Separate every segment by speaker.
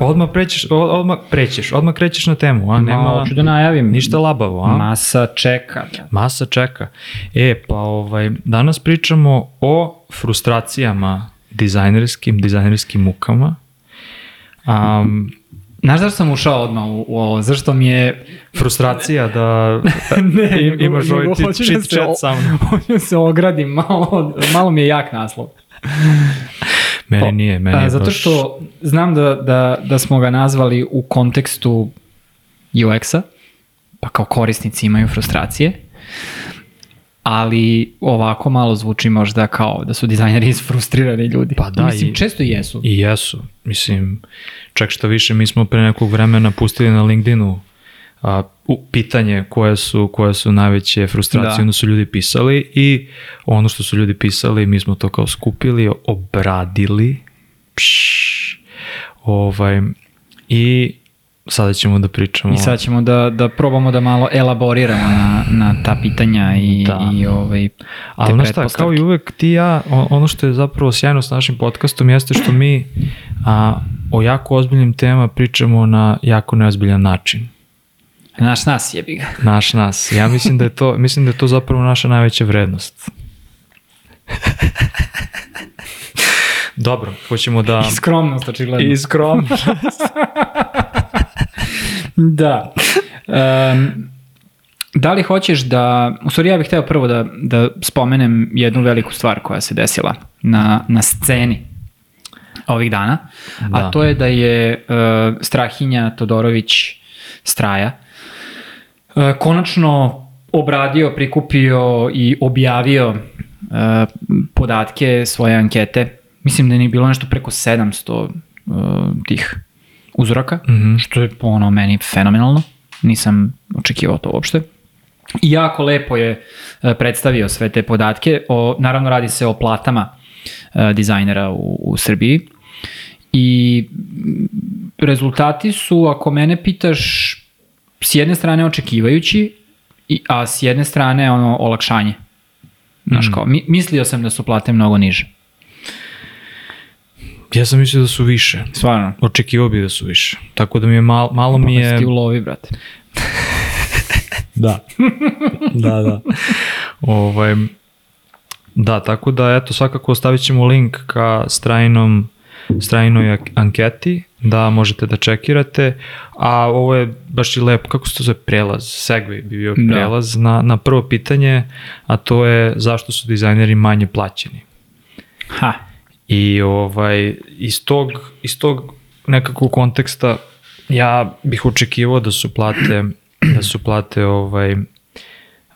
Speaker 1: Odmah prećeš, odmah prećeš, odmah krećeš na temu, a nema
Speaker 2: Hoću da najavim.
Speaker 1: ništa labavo, a?
Speaker 2: Masa čeka. da.
Speaker 1: Masa čeka. E, pa ovaj, danas pričamo o frustracijama dizajnerskim, dizajnerskim mukama. Um,
Speaker 2: Znaš zašto sam ušao odmah u, u ovo? Zašto mi je...
Speaker 1: frustracija da
Speaker 2: ne,
Speaker 1: im- imaš ovaj chit
Speaker 2: da
Speaker 1: chat sa mnom.
Speaker 2: Hoću da se ogradim, malo, malo mi je jak naslov.
Speaker 1: Meni nije, meni je
Speaker 2: zato
Speaker 1: baš-
Speaker 2: što znam da, da, da smo ga nazvali u kontekstu UX-a, pa kao korisnici imaju frustracije, ali ovako malo zvuči možda kao da su dizajneri isfrustrirani ljudi.
Speaker 1: Pa da,
Speaker 2: Mislim,
Speaker 1: i-
Speaker 2: često i jesu.
Speaker 1: I jesu. Mislim, čak što više, mi smo pre nekog vremena pustili na LinkedInu a, u, pitanje koje su, koje su najveće frustracije,
Speaker 2: Da.
Speaker 1: da. onda su ljudi pisali i ono što su ljudi pisali, mi smo to kao skupili, obradili, pš, ovaj, i sada ćemo da pričamo.
Speaker 2: I sad ćemo da, da probamo da malo elaboriramo na, na ta pitanja i,
Speaker 1: Da.
Speaker 2: i ovaj, te
Speaker 1: Ali znaš šta, kao i uvek ti ja, ono što je zapravo sjajno s našim podcastom jeste što mi a, o jako ozbiljnim temama pričamo na jako neozbiljan način.
Speaker 2: Naš nas jebi ga.
Speaker 1: Naš nas. Ja mislim da je to, mislim da je to zapravo naša najveća vrednost. Dobro, hoćemo da...
Speaker 2: I skromnost, očigledno.
Speaker 1: I skromno.
Speaker 2: Da. Um, da li hoćeš da, u stvari ja bih hteo prvo da, da spomenem jednu veliku stvar koja se desila na, na sceni ovih dana, a
Speaker 1: Da.
Speaker 2: to je da je uh, Strahinja Todorović Straja uh, konačno obradio, prikupio i objavio uh, podatke svoje ankete. Mislim da je bilo nešto preko 700 uh, tih uzoraka,
Speaker 1: Mhm.
Speaker 2: što je ono meni fenomenalno. Nisam očekivao to uopšte. I jako lepo je e, predstavio sve te podatke. O, naravno radi se o platama e, dizajnera u, u Srbiji. I mm, rezultati su, ako mene pitaš, s jedne strane očekivajući, a s jedne strane ono olakšanje. Znaš kao, mi, mislio sam da su plate mnogo niže.
Speaker 1: Ja sam mislio da su više.
Speaker 2: Stvarno.
Speaker 1: Očekivao bi da su više. Tako da mi je malo, malo mi
Speaker 2: Je... Ti
Speaker 1: je...
Speaker 2: u lovi, brate.
Speaker 1: Da. da, da. Ovaj, da, tako da, eto, svakako ostavit ćemo link ka strajinom, strajinoj anketi, da možete da čekirate, a ovo je baš i lepo, kako se to zove, prelaz, segway bi bio
Speaker 2: Da.
Speaker 1: prelaz na, na prvo pitanje, a to je zašto su dizajneri manje plaćeni.
Speaker 2: Ha.
Speaker 1: I ovaj, iz, tog, iz tog nekakvog konteksta ja bih očekivao da su plate, da su plate ovaj,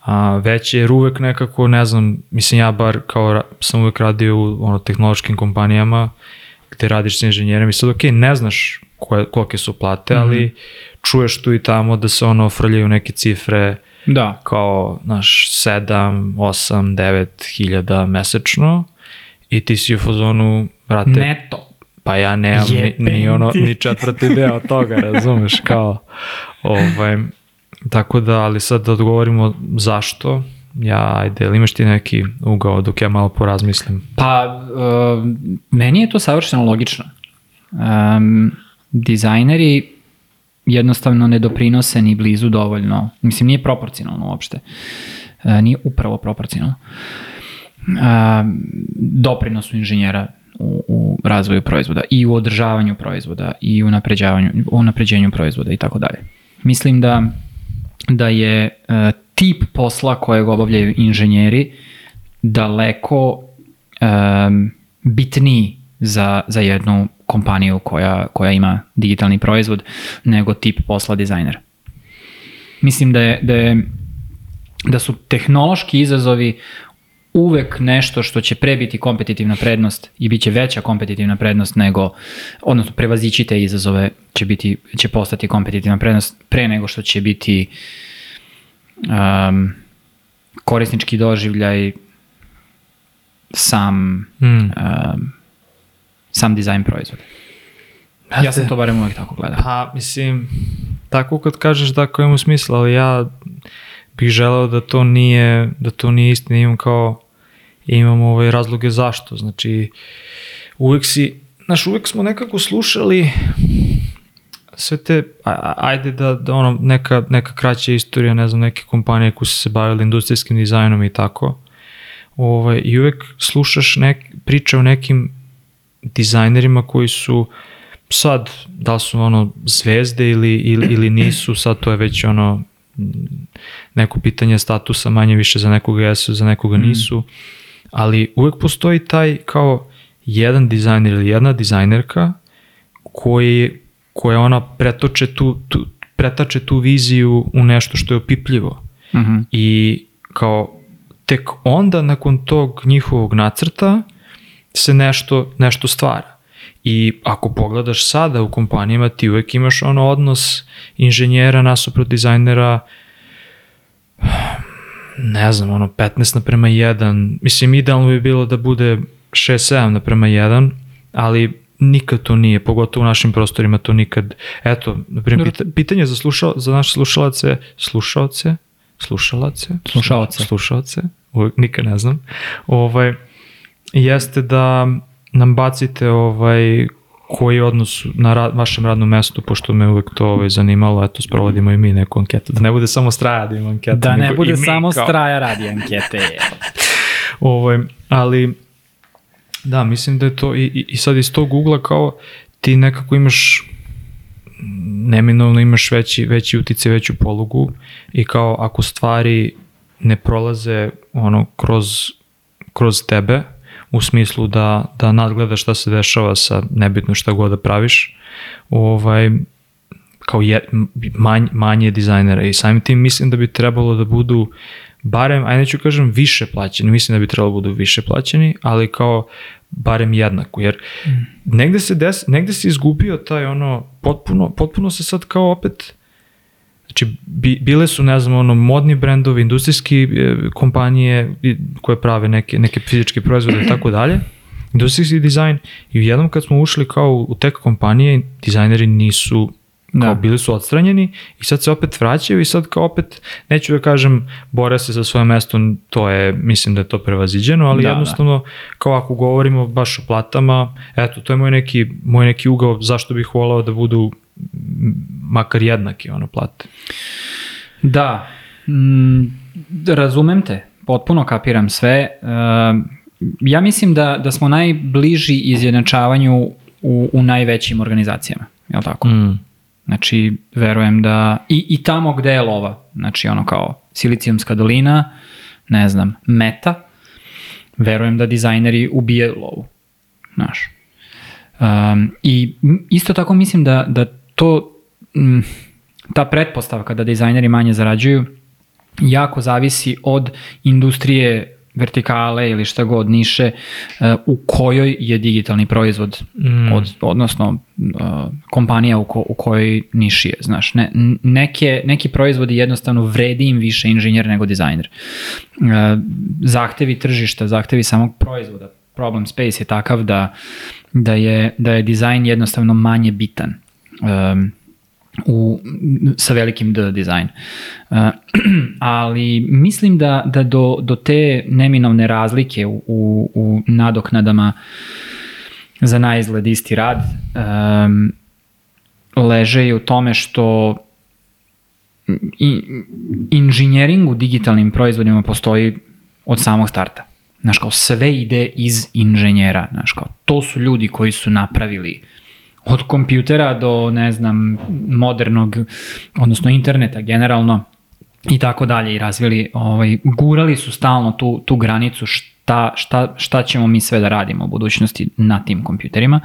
Speaker 1: a, veće, jer uvek nekako, ne znam, mislim ja bar kao sam uvek radio u ono, tehnološkim kompanijama gde radiš sa inženjerima i sad ok, ne znaš koje, kolike su plate, ali čuješ tu i tamo da se ono frljaju neke cifre
Speaker 2: Da.
Speaker 1: kao, znaš, 7, 8, 9 hiljada mesečno i ti si u fazonu, brate,
Speaker 2: Neto.
Speaker 1: pa ja nemam ni, ni, ono, ni četvrti deo toga, razumeš, kao, ovaj, tako da, ali sad da odgovorimo zašto, ja, ajde, ili imaš ti neki ugao dok ja malo porazmislim?
Speaker 2: Pa, uh, meni je to savršeno logično. Um, dizajneri jednostavno ne doprinose ni blizu dovoljno. Mislim, nije proporcionalno uopšte. Uh, nije upravo proporcionalno. Um, doprinosu inženjera u, u razvoju proizvoda i u održavanju proizvoda i u napređavanju, u napređenju proizvoda i tako dalje. Mislim da da je uh, tip posla kojeg obavljaju inženjeri daleko um, bitniji za, za jednu kompaniju koja, koja ima digitalni proizvod nego tip posla dizajnera. Mislim da je, da je da su tehnološki izazovi uvek nešto što će pre biti kompetitivna prednost i bit će veća kompetitivna prednost nego, odnosno prevazići te izazove će, biti, će postati kompetitivna prednost pre nego što će biti um, korisnički doživljaj sam
Speaker 1: Mm.
Speaker 2: um, sam dizajn proizvoda. Ja sam to barem uvek tako gledao.
Speaker 1: Pa, mislim, tako kad kažeš da ako ima smisla, ali ja bih želeo da to nije, da to nije istina, imam kao, imam ovaj razloge zašto, znači, uvek si, znaš, uvek smo nekako slušali sve te, ajde da, da ono, neka, neka kraća istorija, ne znam, neke kompanije koje su se bavile industrijskim dizajnom i tako, ovaj, i uvek slušaš nek, priče o nekim dizajnerima koji su sad, da su ono zvezde ili, ili, ili nisu, sad to je već ono neko pitanje statusa, manje više za nekoga jesu, za nekoga nisu, ali uvek postoji taj kao jedan dizajner ili jedna dizajnerka koji, koja ona pretoče tu, tu, pretače tu viziju u nešto što je opipljivo.
Speaker 2: Mhm.
Speaker 1: I kao tek onda nakon tog njihovog nacrta se nešto, nešto stvara. I ako pogledaš sada u kompanijama, ti uvek imaš ono odnos inženjera nasuprot dizajnera ne znam, ono 15 naprema 1. Mislim, idealno bi bilo da bude 6-7 naprema 1, ali nikad to nije, pogotovo u našim prostorima to nikad. Eto, na primjer, pita, pitanje za, slušal, za naše slušalace, slušalce, slušalace,
Speaker 2: Slušaoce.
Speaker 1: slušalce, uvek nikad ne znam, ovaj, jeste da nam bacite ovaj, koji je odnos na ra vašem radnom mestu, pošto me uvek to ovaj, zanimalo, eto, sprovodimo i mi neku anketu, da ne bude samo straja da ima anketa.
Speaker 2: Da ne bude samo
Speaker 1: kao-
Speaker 2: straja radi ankete.
Speaker 1: Ovaj, ali, da, mislim da je to, i, i- sad iz tog ugla kao ti nekako imaš neminovno imaš veći, veći utice, veću polugu i kao ako stvari ne prolaze ono kroz, kroz tebe u smislu da, da nadgledaš šta se dešava sa nebitno šta god da praviš ovaj, kao je, manj, manje dizajnera i samim tim mislim da bi trebalo da budu barem, ajde neću kažem više plaćeni, mislim da bi trebalo da budu više plaćeni, ali kao barem jednako, jer negde se, des, negde se izgubio taj ono, potpuno, potpuno se sad kao opet, Znači, bi, bile su, ne znam, ono, modni brendovi, industrijski e, kompanije koje prave neke, neke fizičke proizvode i tako dalje, industrijski dizajn i jednom kad smo ušli kao u tek kompanije, dizajneri nisu kao
Speaker 2: Da.
Speaker 1: bili su odstranjeni i sad se opet vraćaju i sad kao opet, neću da kažem bore se za svoje mesto, to je, mislim da je to prevaziđeno, ali
Speaker 2: Da,
Speaker 1: jednostavno kao ako govorimo baš o platama, eto, to je moj neki, moj neki ugao zašto bih volao da budu makar jednaki ono plate.
Speaker 2: Da, mm, razumem te, potpuno kapiram sve. E, ja mislim da, da smo najbliži izjednačavanju u, u najvećim organizacijama, je li tako?
Speaker 1: Mm.
Speaker 2: Znači, verujem da i, i tamo gde je lova, znači ono kao Silicijumska dolina, ne znam, meta, verujem da dizajneri ubijaju lovu, znaš. Um, I isto tako mislim da, da to, m, ta pretpostavka da dizajneri manje zarađuju, jako zavisi od industrije vertikale ili šta god niše uh, u kojoj je digitalni proizvod
Speaker 1: Mm.
Speaker 2: od, odnosno uh, kompanija u, ko, u kojoj niši je, znaš, ne, neke, neki proizvodi jednostavno vredi im više inženjer nego dizajner. Uh, zahtevi tržišta, zahtevi samog proizvoda, problem space je takav da, da, je, da je dizajn jednostavno manje bitan. Um, u, sa velikim D dizajn. Uh, ali mislim da, da do, do te neminovne razlike u, u, u nadoknadama za najizgled isti rad um, leže i u tome što i, inženjering u digitalnim proizvodima postoji od samog starta. Znaš, kao sve ide iz inženjera. Znaš, kao to su ljudi koji su napravili od kompjutera do, ne znam, modernog, odnosno interneta generalno i tako dalje i razvili, ovaj, gurali su stalno tu, tu granicu šta, šta, šta ćemo mi sve da radimo u budućnosti na tim kompjuterima.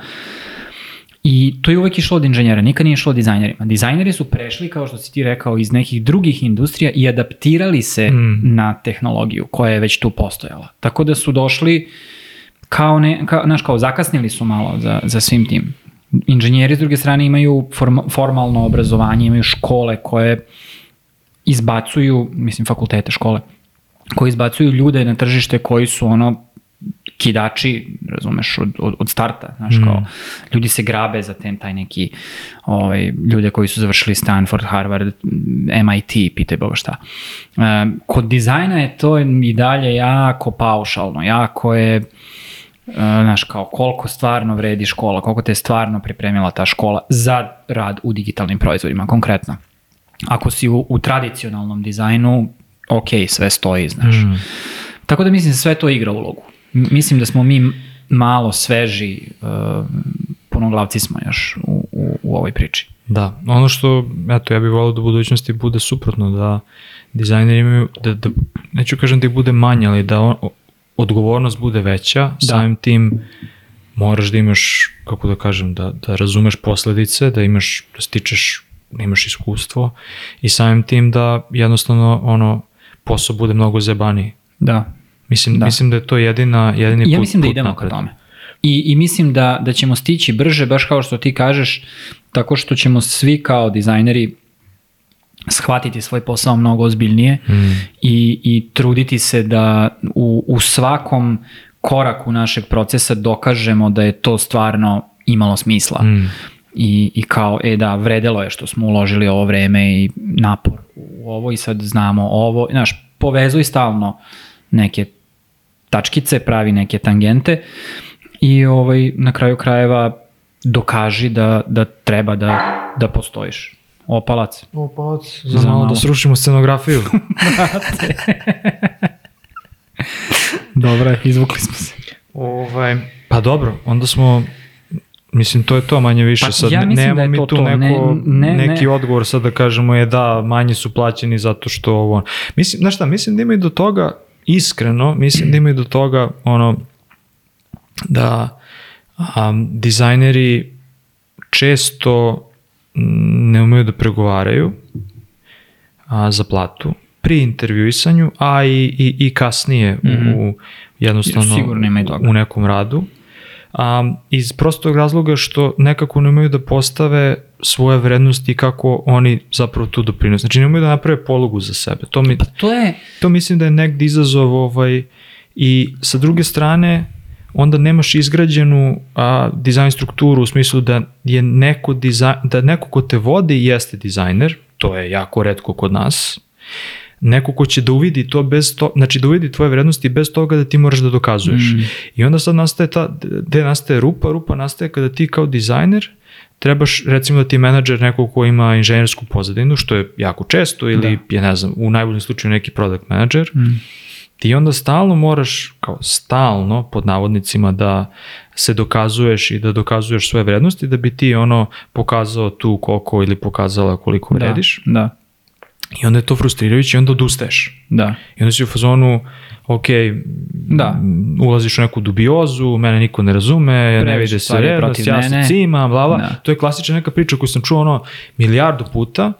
Speaker 2: I to je uvek išlo od inženjera, nikad nije išlo od dizajnerima. Dizajneri su prešli, kao što si ti rekao, iz nekih drugih industrija i adaptirali se mm. na tehnologiju koja je već tu postojala. Tako da su došli kao, ne, kao, znaš, kao zakasnili su malo za, za svim tim. Inženjeri s druge strane imaju form, formalno obrazovanje, imaju škole koje izbacuju, mislim fakultete škole, koji izbacuju ljude na tržište koji su ono kidači, razumeš, od, od, od starta, znaš, mm. kao, ljudi se grabe za ten, taj neki, ovaj, ljude koji su završili Stanford, Harvard, MIT, pitaj boga šta. E, kod dizajna je to i dalje jako paušalno, jako je, Uh, znaš, kao koliko stvarno vredi škola, koliko te je stvarno pripremila ta škola za rad u digitalnim proizvodima, konkretno. Ako si u, u tradicionalnom dizajnu, ok, sve stoji, znaš. Mm. Tako da mislim da sve to igra ulogu. Mislim da smo mi malo sveži, uh, punoglavci smo još u, u, u ovoj priči.
Speaker 1: Da, ono što, eto, ja bih volio da u budućnosti bude suprotno, da dizajneri imaju, da, da neću kažem da ih bude manje, ali da on, odgovornost bude veća, da. samim tim moraš da imaš, kako da kažem, da, da razumeš posledice, da imaš, da stičeš, da imaš iskustvo i samim tim da jednostavno ono, posao bude mnogo zebaniji.
Speaker 2: Da.
Speaker 1: Mislim da, mislim da je to jedina, jedini put
Speaker 2: Ja mislim
Speaker 1: da
Speaker 2: idemo ka tome. I, I mislim da, da ćemo stići brže, baš kao što ti kažeš, tako što ćemo svi kao dizajneri shvatiti svoj posao mnogo ozbiljnije mm. i, i truditi se da u, u svakom koraku našeg procesa dokažemo da je to stvarno imalo smisla. Mm. I, I kao, e da, vredelo je što smo uložili ovo vreme i napor u ovo i sad znamo ovo. Znaš, povezuj stalno neke tačkice, pravi neke tangente i ovaj, na kraju krajeva dokaži da, da treba da, da postojiš. Opalac.
Speaker 1: Opalac, za, za malo, malo da srušimo scenografiju.
Speaker 2: Dobro, izvukli smo se.
Speaker 1: Ovaj, pa dobro, onda smo Mislim, to je to manje više. Pa, sad
Speaker 2: ja
Speaker 1: nemamo
Speaker 2: da je
Speaker 1: mi
Speaker 2: to
Speaker 1: tu
Speaker 2: to.
Speaker 1: Neko,
Speaker 2: ne, ne,
Speaker 1: neki ne. odgovor sad da kažemo je da, manji su plaćeni zato što ovo... Mislim, znaš šta, mislim da ima i do toga, iskreno, mislim da ima i do toga ono, da um, dizajneri često ne umeju da pregovaraju a, za platu pri intervjuisanju, a i, i, i kasnije mm -hmm. u, jednostavno u nekom radu. A, iz prostog razloga što nekako ne umeju da postave svoje vrednosti i kako oni zapravo tu doprinose. Znači ne umeju da naprave polugu za sebe. To, mi,
Speaker 2: pa to, je...
Speaker 1: to mislim da je negde izazov ovaj, i sa druge strane onda nemaš izgrađenu a, dizajn strukturu u smislu da je neko dizajn, da neko ko te vodi jeste dizajner, to je jako redko kod nas, neko ko će da uvidi to bez to, znači da uvidi tvoje vrednosti bez toga da ti moraš da dokazuješ. Mm. I onda sad nastaje ta, gde nastaje rupa, rupa nastaje kada ti kao dizajner trebaš recimo da ti je menadžer neko ko ima inženjersku pozadinu, što je jako često, ili da. je ne znam, u najboljem slučaju neki product manager, mm ti onda stalno moraš, kao stalno, pod navodnicima, da se dokazuješ i da dokazuješ svoje vrednosti da bi ti ono pokazao tu koliko ili pokazala koliko da, vrediš.
Speaker 2: Da.
Speaker 1: I onda je to frustrirajuće i onda odustaješ.
Speaker 2: Da.
Speaker 1: I onda si u fazonu, ok, da. ulaziš u neku dubiozu, mene niko ne razume, Previš ne vide se rednost, ja se cimam, bla, bla. Da. To je klasična neka priča koju sam čuo ono milijardu puta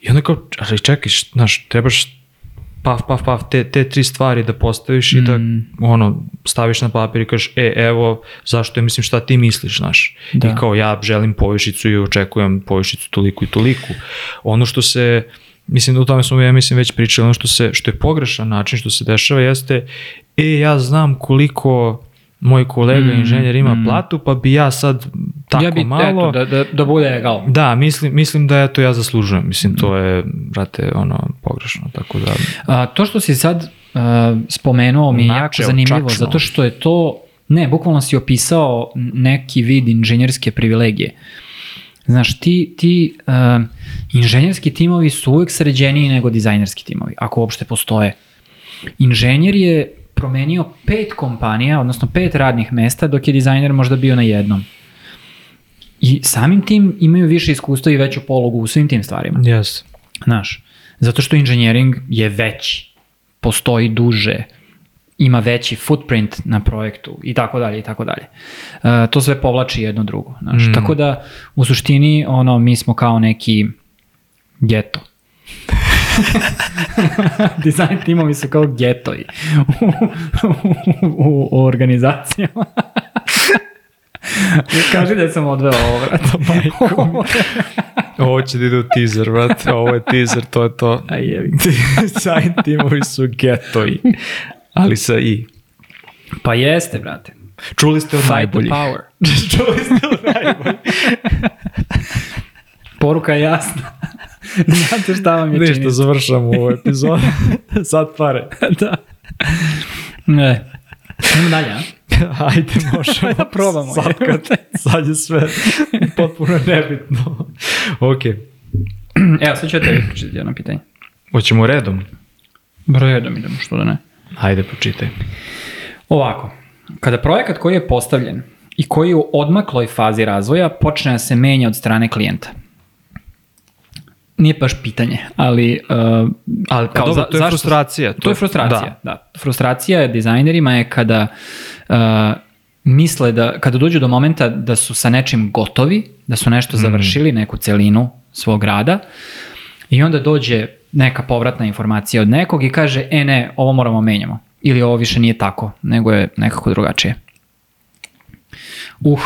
Speaker 1: i onda kao, ali čekaj, znaš, trebaš paf, paf, paf, te, te tri stvari da postaviš mm. i da mm. ono, staviš na papir i kažeš, e, evo, zašto je, mislim, šta ti misliš, znaš. Da. I kao, ja želim povišicu i očekujem povišicu toliko i toliko. Ono što se, mislim da u tome smo, ja mislim, već pričali, ono što, se, što je pogrešan način što se dešava jeste, e, ja znam koliko moj kolega mm, inženjer ima mm. platu, pa bi ja sad tako ja bi, malo...
Speaker 2: Eto, da, da, da bude egal.
Speaker 1: Da, mislim, mislim da eto ja zaslužujem. Mislim, to je, brate, ono, pogrešno, tako da...
Speaker 2: A, to što si sad uh, spomenuo mi je jako zanimljivo, čačno. zato što je to... Ne, bukvalno si opisao neki vid inženjerske privilegije. Znaš, ti, ti uh, inženjerski timovi su uvek sređeniji nego dizajnerski timovi, ako uopšte postoje. Inženjer je promenio pet kompanija, odnosno pet radnih mesta, dok je dizajner možda bio na jednom. I samim tim imaju više iskustva i veću pologu u svim tim stvarima. ima veći footprint na projektu i tako dalje i tako dalje. Uh, to sve povlači jedno drugo. Znaš.
Speaker 1: Mm.
Speaker 2: Tako da u suštini ono mi smo kao neki geto. Design timovi su kao getoji u, u, u, u organizacijama. Kaži da sam odveo ovo, vrat.
Speaker 1: Ovo će da ide u teaser, brate. Ovo je teaser, to je to.
Speaker 2: Aj, jebi.
Speaker 1: Design timovi su getoji. Ali sa i.
Speaker 2: Pa jeste, brate.
Speaker 1: Čuli ste od
Speaker 2: Fight
Speaker 1: najboljih.
Speaker 2: power.
Speaker 1: Čuli ste od najboljih.
Speaker 2: Poruka je jasna. Znate šta vam je
Speaker 1: Ništa,
Speaker 2: činiti.
Speaker 1: završamo ovu epizodu. Sad pare.
Speaker 2: da. Ne. Idemo dalje, a?
Speaker 1: Ajde, možemo.
Speaker 2: Da probamo.
Speaker 1: Sad, kad, sad je sve potpuno nebitno. ok.
Speaker 2: Evo, sad ću ja tebi pročitati jedno pitanje.
Speaker 1: Hoćemo redom?
Speaker 2: Brojedom idemo, što da ne.
Speaker 1: Ajde, počitaj.
Speaker 2: Ovako, kada projekat koji je postavljen i koji je u odmakloj fazi razvoja počne da se menja od strane klijenta. Nije baš pitanje, ali... Uh,
Speaker 1: Ali pa dobro, to je frustracija.
Speaker 2: To, je frustracija, da. da. Frustracija dizajnerima je kada uh, misle da, kada dođu do momenta da su sa nečim gotovi, da su nešto završili, neku celinu svog rada i onda dođe neka povratna informacija od nekog i kaže, e ne, ovo moramo menjamo. Ili ovo više nije tako, nego je nekako drugačije. Uh,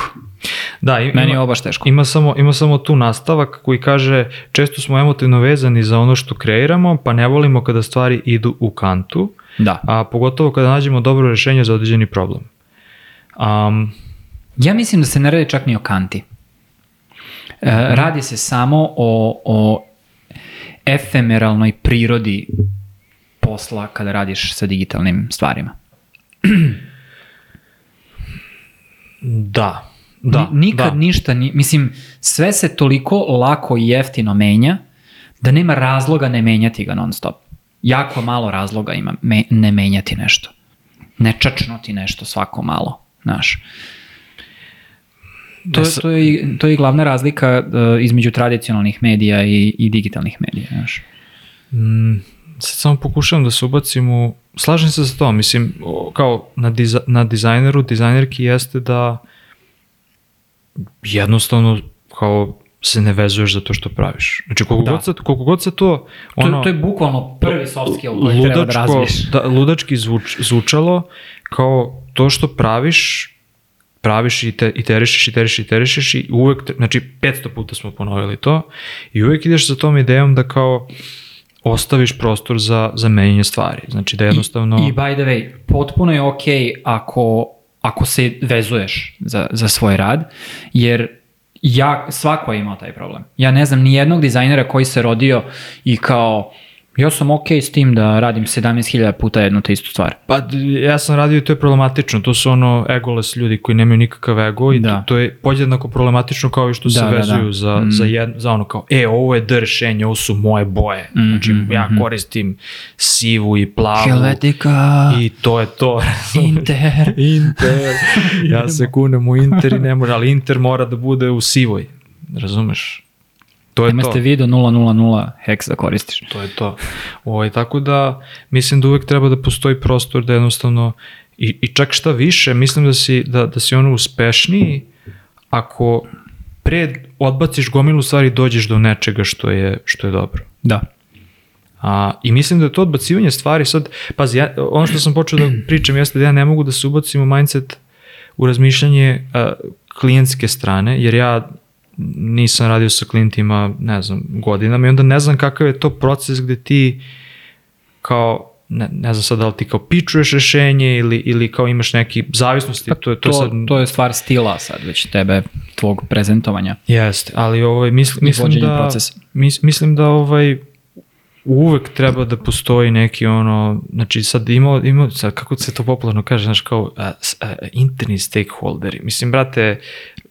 Speaker 1: Da, ima,
Speaker 2: meni je ovo baš teško.
Speaker 1: Ima samo, ima samo tu nastavak koji kaže često smo emotivno vezani za ono što kreiramo, pa ne volimo kada stvari idu u kantu,
Speaker 2: Da.
Speaker 1: a pogotovo kada nađemo dobro rešenje za određeni problem. Um,
Speaker 2: Ja mislim da se ne radi čak ni o kanti. E, radi se samo o, o efemeralnoj prirodi posla kada radiš sa digitalnim stvarima.
Speaker 1: da, da.
Speaker 2: Ni- Nikad
Speaker 1: da.
Speaker 2: ništa, ni, mislim, sve se toliko lako i jeftino menja da nema razloga ne menjati ga non stop. Jako malo razloga ima me, ne menjati nešto. Ne čačnuti nešto svako malo, znaš. To, to, je, to je glavna razlika uh, između tradicionalnih medija i, i digitalnih medija, znaš.
Speaker 1: Mm, sad samo pokušavam da se ubacim u... Slažem se sa to, mislim, kao na, diza, na dizajneru, dizajnerki jeste da jednostavno kao se ne vezuješ za to što praviš. Znači, koliko,
Speaker 2: Da.
Speaker 1: god, se, koliko god se to...
Speaker 2: To,
Speaker 1: Ono,
Speaker 2: to je bukvalno prvi soft skill koji treba da
Speaker 1: ludačko,
Speaker 2: razviješ.
Speaker 1: da, ludački zvuč, zvučalo kao to što praviš praviš i te, iterišeš, iterišeš, iterišeš i uvek, te- znači 500 puta smo ponovili to i uvek ideš sa tom idejom da kao ostaviš prostor za, za menjanje stvari. Znači da jednostavno...
Speaker 2: I by the way, potpuno je ok ako, ako se vezuješ za, za svoj rad, jer ja, svako je imao taj problem. Ja ne znam ni jednog dizajnera koji se rodio i kao, ja sam ok s tim da radim 17.000 puta jednu te istu stvar.
Speaker 1: Pa ja sam radio i to je problematično, to su ono egoless ljudi koji nemaju nikakav ego i
Speaker 2: Da.
Speaker 1: to, to je podjednako problematično kao i što se
Speaker 2: Da, da,
Speaker 1: vezuju
Speaker 2: da.
Speaker 1: Za,
Speaker 2: Mm.
Speaker 1: za, jed, za ono kao, e, ovo je D rešenje, ovo su moje boje.
Speaker 2: Mm,
Speaker 1: Znači,
Speaker 2: mm,
Speaker 1: ja
Speaker 2: mm.
Speaker 1: koristim sivu i plavu
Speaker 2: Helvetica,
Speaker 1: i to je to.
Speaker 2: Inter.
Speaker 1: Inter. ja se kunem u Inter i ne može, ali Inter mora da bude u sivoj. Razumeš? To je
Speaker 2: Nema
Speaker 1: to.
Speaker 2: ste video 000 hex da koristiš.
Speaker 1: To je to. Ovaj, tako da mislim da uvek treba da postoji prostor da jednostavno i, i čak šta više, mislim da si, da, da si ono uspešniji ako pre odbaciš gomilu stvari dođeš do nečega što je, što je dobro.
Speaker 2: Da.
Speaker 1: A, I mislim da je to odbacivanje stvari sad, pazi, ja, ono što sam počeo da pričam jeste da ja ne mogu da se ubacim u mindset u razmišljanje a, klijentske strane, jer ja nisam radio sa klijentima, ne znam, godinama i onda ne znam kakav je to proces gde ti kao, ne, ne znam sad da li ti kao pičuješ rešenje ili, ili kao imaš neki zavisnosti, to je to,
Speaker 2: To,
Speaker 1: sad...
Speaker 2: to je stvar stila sad već tebe, tvog prezentovanja.
Speaker 1: Jeste, ali ovaj, misl, mislim, da,
Speaker 2: procesa.
Speaker 1: mis, mislim da ovaj, uvek treba da postoji neki ono, znači sad ima, ima sad kako se to popularno kaže, znaš kao a, a, interni stakeholderi. Mislim, brate,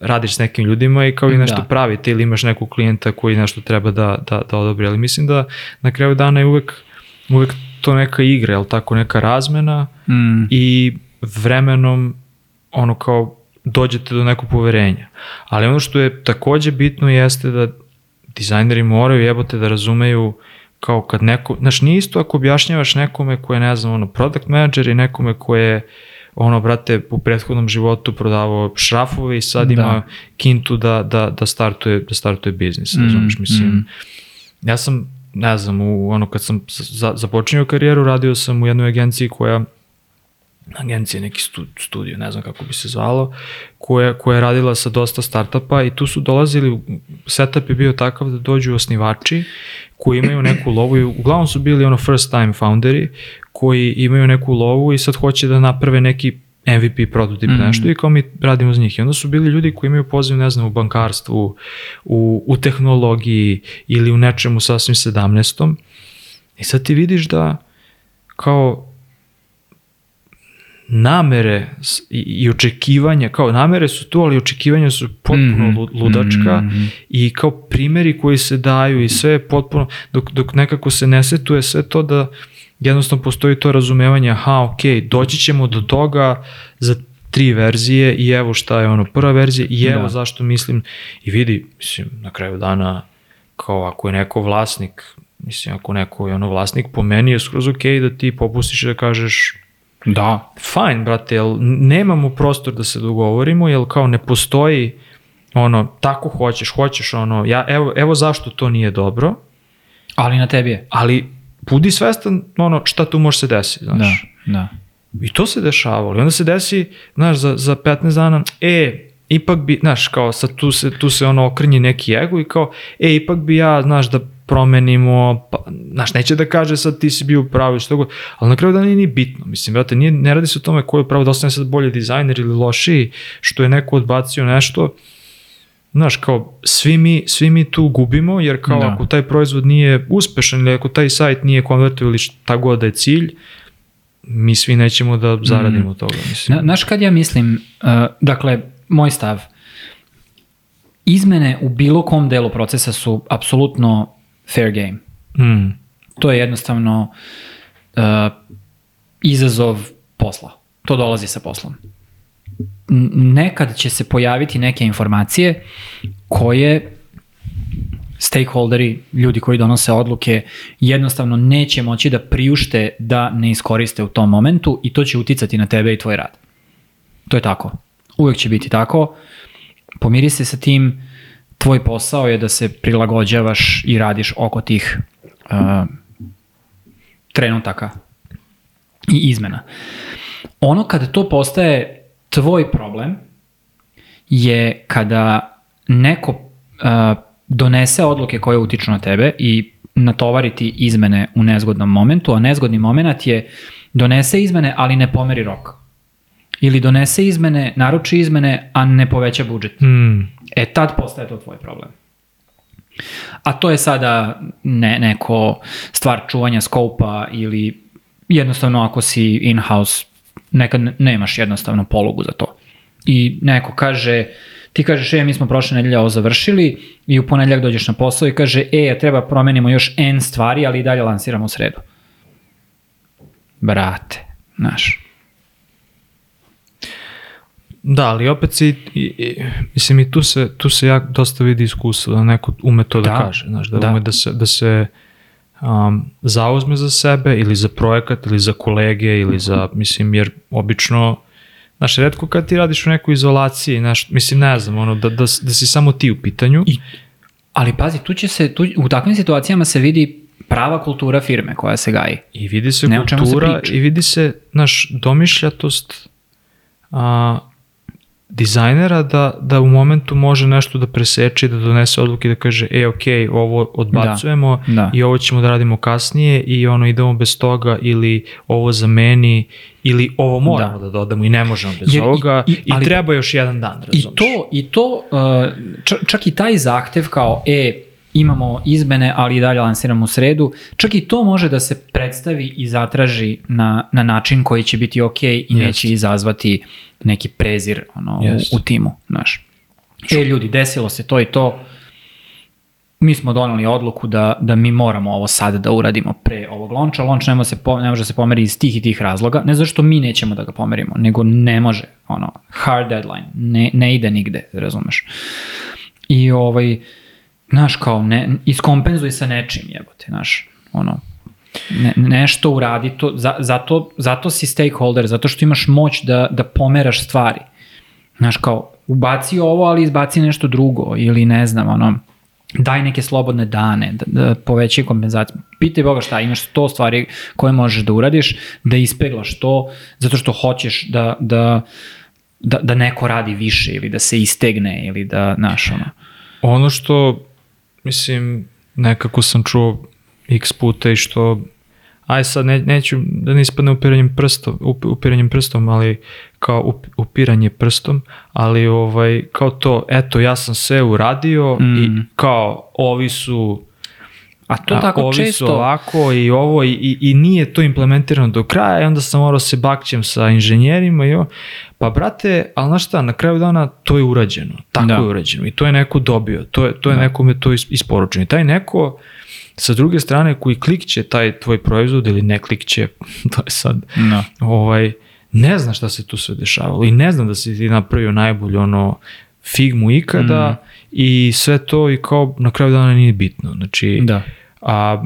Speaker 1: radiš s nekim ljudima i kao i nešto
Speaker 2: Da.
Speaker 1: pravite ili imaš nekog klijenta koji nešto treba da, da, da odobri, ali mislim da na kraju dana je uvek, uvek to neka igra, jel tako, neka razmena
Speaker 2: Mm.
Speaker 1: i vremenom ono kao dođete do nekog poverenja. Ali ono što je takođe bitno jeste da dizajneri moraju jebote da razumeju kao kad neko, znaš, nije isto ako objašnjavaš nekome ko je, ne znam, ono, product manager i nekome ko je, ono, brate, u prethodnom životu prodavao šrafove i sad
Speaker 2: Da.
Speaker 1: ima kintu da, da, da, startuje, da startuje biznis,
Speaker 2: Mm,
Speaker 1: razumiješ, mislim.
Speaker 2: mm.
Speaker 1: Ja sam, ne znam, u, ono, kad sam za, započinio karijeru, radio sam u jednoj agenciji koja agencija, neki stu, studio, ne znam kako bi se zvalo, koja, koja je radila sa dosta startupa i tu su dolazili, setup je bio takav da dođu osnivači koji imaju neku lovu i uglavnom su bili ono first time founderi koji imaju neku lovu i sad hoće da naprave neki MVP prototip mm. nešto i kao mi radimo za njih. I onda su bili ljudi koji imaju poziv, ne znam, u bankarstvu, u, u tehnologiji ili u nečemu sasvim 17. I sad ti vidiš da kao namere i, očekivanja, kao namere su tu, ali očekivanja su potpuno
Speaker 2: Mhm.
Speaker 1: lu- ludačka
Speaker 2: Mhm.
Speaker 1: i kao primeri koji se daju i sve je potpuno, dok, dok nekako se ne setuje sve to da jednostavno postoji to razumevanje, aha, ok, doći ćemo do toga za tri verzije i evo šta je ono prva verzija i evo
Speaker 2: Da.
Speaker 1: zašto mislim i vidi, mislim, na kraju dana kao ako je neko vlasnik, mislim, ako neko je ono vlasnik, po meni je skroz ok da ti popustiš da kažeš
Speaker 2: Da.
Speaker 1: fajn, brate, jel nemamo prostor da se dogovorimo, jel kao ne postoji ono, tako hoćeš, hoćeš ono, ja, evo, evo zašto to nije dobro,
Speaker 2: Ali na tebi je.
Speaker 1: ali budi svestan ono šta tu može se desiti,
Speaker 2: Da,
Speaker 1: znaš.
Speaker 2: da.
Speaker 1: I to se dešavalo. I onda se desi, znaš, za, za 15 dana, e, ipak bi, znaš, kao sad tu se, tu se ono okrnji neki ego i kao, e, ipak bi ja, znaš, da promenimo, pa, znaš, neće da kaže sad ti si bio u pravu i što god, ali na kraju dana nije ni bitno, mislim, brate, nije, ne radi se o tome ko je u pravu, da ostane sad bolji dizajner ili lošiji, što je neko odbacio nešto, Znaš, kao, svi mi, svi mi tu gubimo, jer kao
Speaker 2: Da.
Speaker 1: ako taj proizvod nije uspešan ili ako taj sajt nije konvertio ili šta god da je cilj, mi svi nećemo da zaradimo od toga, mislim.
Speaker 2: Na, znaš kad ja mislim, uh, dakle, moj stav, izmene u bilo kom delu procesa su apsolutno fair game.
Speaker 1: Mm.
Speaker 2: To je jednostavno uh, izazov posla. To dolazi sa poslom. Nekad će se pojaviti neke informacije koje stakeholderi, ljudi koji donose odluke, jednostavno neće moći da priušte da ne iskoriste u tom momentu i to će uticati na tebe i tvoj rad. To je tako. Uvek će biti tako. Pomiri se sa tim, tvoj posao je da se prilagođavaš i radiš oko tih uh, trenutaka i izmena. Ono kada to postaje tvoj problem je kada neko uh, donese odluke koje utiču na tebe i natovariti izmene u nezgodnom momentu, a nezgodni moment je donese izmene, ali ne pomeri rok. Ili donese izmene, naruči izmene, a ne poveća budžet.
Speaker 1: Mm.
Speaker 2: E tad postaje to tvoj problem. A to je sada ne, neko stvar čuvanja skopa ili jednostavno ako si in-house nekad ne- nemaš jednostavno polugu za to. I neko kaže, ti kažeš, e, mi smo prošle nedelje ovo završili i u ponedljak dođeš na posao i kaže, e, treba promenimo još N stvari, ali i dalje lansiramo u sredu. Brate, znaš.
Speaker 1: Da, ali opet si, i, i, mislim i tu se, tu se jak dosta vidi iskustvo, da neko ume to da,
Speaker 2: Da,
Speaker 1: kaže, znaš, da,
Speaker 2: da.
Speaker 1: ume da se, da se um, zauzme za sebe ili za projekat ili za kolege ili za, mislim, jer obično, znaš, redko kad ti radiš u nekoj izolaciji, znaš, mislim, ne znam, ono, da, da, da si samo ti u pitanju.
Speaker 2: I, ali pazi, tu će se, tu, u takvim situacijama se vidi prava kultura firme koja se gaji.
Speaker 1: I vidi se
Speaker 2: Ne se
Speaker 1: kultura
Speaker 2: priča.
Speaker 1: i vidi se, naš, domišljatost a, dizajnera da, da u momentu može nešto da preseče i da donese odluke i da kaže, e, ok, ovo odbacujemo
Speaker 2: Da, da.
Speaker 1: i ovo ćemo da radimo kasnije i ono, idemo bez toga ili ovo zameni ili ovo moramo da,
Speaker 2: Da.
Speaker 1: dodamo i ne možemo bez
Speaker 2: Jer i-
Speaker 1: ovoga i,
Speaker 2: i- ali-
Speaker 1: treba još jedan dan,
Speaker 2: I
Speaker 1: razumiješ?
Speaker 2: to, i to uh, čak i taj zahtev kao, e, imamo izmene, ali i dalje lansiramo u sredu, čak i to može da se predstavi i zatraži na, na način koji će biti ok i
Speaker 1: Jest.
Speaker 2: neće izazvati neki prezir ono, u,
Speaker 1: Jest.
Speaker 2: u timu, znaš. E, ljudi, desilo se to i to, mi smo doneli odluku da, da mi moramo ovo sad da uradimo pre ovog lonča. Lonč ne može, se ne može da se pomeri iz tih i tih razloga. Ne zato što mi nećemo da ga pomerimo, nego ne može. Ono, hard deadline. Ne, ne ide nigde, razumeš. I ovaj, znaš, kao, ne, iskompenzuj sa nečim, jebote, znaš. ono, ne, nešto uradi to, za, zato, zato si stakeholder, zato što imaš moć da, da pomeraš stvari. Znaš, kao, ubaci ovo, ali izbaci nešto drugo, ili ne znam, ono, daj neke slobodne dane, da, da poveći kompenzaciju. Pitaj Boga šta, imaš sto stvari koje možeš da uradiš, da ispeglaš to, zato što hoćeš da, da, da, da neko radi više ili da se istegne ili da, znaš, ono.
Speaker 1: Ono što, mislim, nekako sam čuo x puta i što aj sad ne, neću da ne ispadne upiranjem prstom, up, upiranjem prstom, ali kao up, upiranje prstom, ali ovaj, kao to, eto, ja sam sve uradio mm. i kao ovi su
Speaker 2: A to a, tako
Speaker 1: ovi
Speaker 2: često...
Speaker 1: su ovako i ovo i, i, i nije to implementirano do kraja i onda sam morao se bakćem sa inženjerima i ovo. Pa brate, ali znaš šta, na kraju dana to je urađeno, tako da. je urađeno i to je neko dobio, to je, to je da. nekome to isporučeno i taj neko sa druge strane koji klikće taj tvoj proizvod ili ne klikće, to je sad,
Speaker 2: da.
Speaker 1: ovaj, ne zna šta se tu sve dešavalo i ne znam da si ti napravio najbolje ono figmu ikada mm. i sve to i kao na kraju dana nije bitno. Znači,
Speaker 2: da.
Speaker 1: a,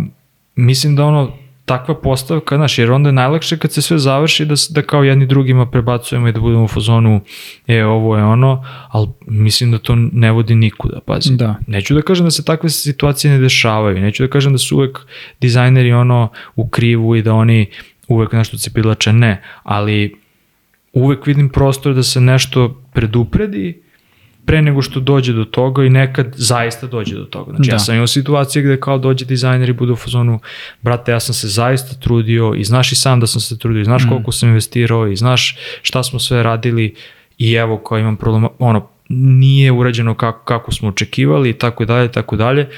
Speaker 1: mislim da ono takva postavka, znaš, jer onda je najlakše kad se sve završi da, da kao jedni drugima prebacujemo i da budemo u fazonu e, ovo je ono, ali mislim da to ne vodi nikuda, pazi.
Speaker 2: Da.
Speaker 1: Neću da kažem da se takve situacije ne dešavaju, neću da kažem da su uvek dizajneri ono u krivu i da oni uvek nešto cepilače, ne, ali uvek vidim prostor da se nešto predupredi pre nego što dođe do toga i nekad zaista dođe do toga. Znači da. ja sam imao situacije gde kao dođe dizajner i bude u fazonu, brate, ja sam se zaista trudio i znaš i sam da sam se trudio i znaš mm. koliko sam investirao i znaš šta smo sve radili i evo kao imam problem, ono, nije urađeno kako, kako smo očekivali i tako dalje, tako dalje.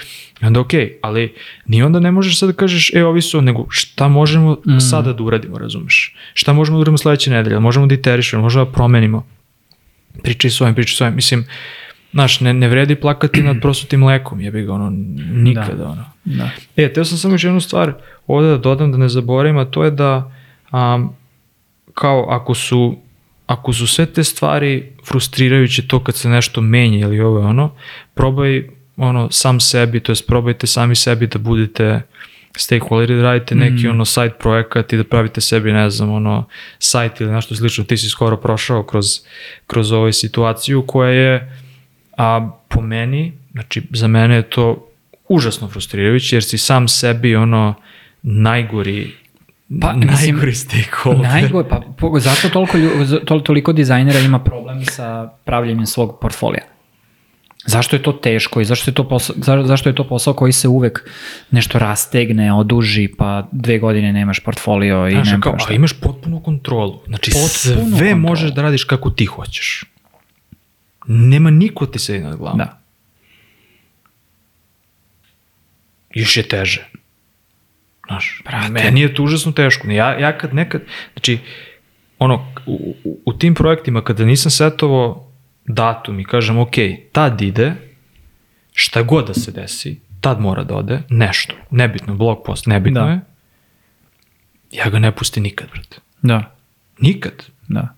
Speaker 1: I onda okej, okay, ali ni onda ne možeš sad da kažeš, e, ovi su, nego šta možemo mm. sada da uradimo, razumeš? Šta možemo da uradimo sledeće nedelje? Možemo da iterišemo, možemo da promenimo pričaj s ovim, pričaj s ovim. Mislim, znaš, ne, ne vredi plakati nad prosutim mlekom, jebi ga, ono, nikada, da. ono.
Speaker 2: Da.
Speaker 1: E, teo sam samo još jednu stvar ovde da dodam, da ne zaboravim, a to je da, um, kao, ako su, ako su sve te stvari frustrirajuće to kad se nešto menja ili ovo ono, probaj ono sam sebi, to jest probajte sami sebi da budete stakeholder da radite neki mm. ono side projekat i da pravite sebi ne znam ono sajt ili nešto slično ti si skoro prošao kroz, kroz ovu situaciju koja je a po meni znači za mene je to užasno frustrirajuće jer si sam sebi ono najgori
Speaker 2: Pa,
Speaker 1: najgori stakeholder.
Speaker 2: Najgori, pa zato toliko, to, toliko dizajnera ima problem sa pravljenjem svog portfolija. Zašto je to teško i zašto je to posao, za, zašto je to posao koji se uvek nešto rastegne, oduži, pa dve godine nemaš portfolio i Znaš, nema
Speaker 1: kao. A imaš potpunu kontrolu. Znači potpunu sve kontrolu. možeš da radiš kako ti hoćeš. Nema niko ti sedi nad glavom.
Speaker 2: Da.
Speaker 1: Još je teže. Znaš, Brate. meni je to užasno teško. Ja, ja kad nekad, znači, ono, u, u, u tim projektima kada nisam setovao datum i kažem, ok, tad ide, šta god da se desi, tad mora da ode, nešto, nebitno, blog post, nebitno da. je, ja ga ne pusti nikad, brate.
Speaker 2: Da.
Speaker 1: Nikad.
Speaker 2: Da.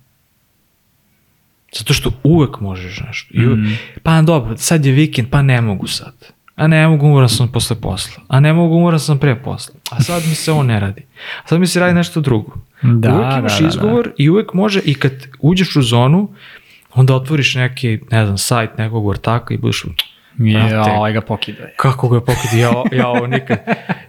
Speaker 1: Zato što uvek možeš nešto. I uvek, mm. Pa dobro, sad je vikend, pa ne mogu sad. A ne mogu, umoran sam posle posla. A ne mogu, umoran sam pre posla. A sad mi se ovo ne radi. A sad mi se radi nešto drugo.
Speaker 2: Da,
Speaker 1: uvek imaš
Speaker 2: da, da,
Speaker 1: izgovor
Speaker 2: da.
Speaker 1: i uvek može, i kad uđeš u zonu, onda otvoriš neki, ne znam, sajt nekog ortaka i budeš
Speaker 2: Ja, ovaj ga pokida.
Speaker 1: Kako ga pokida? Ja, ja ovo nikad.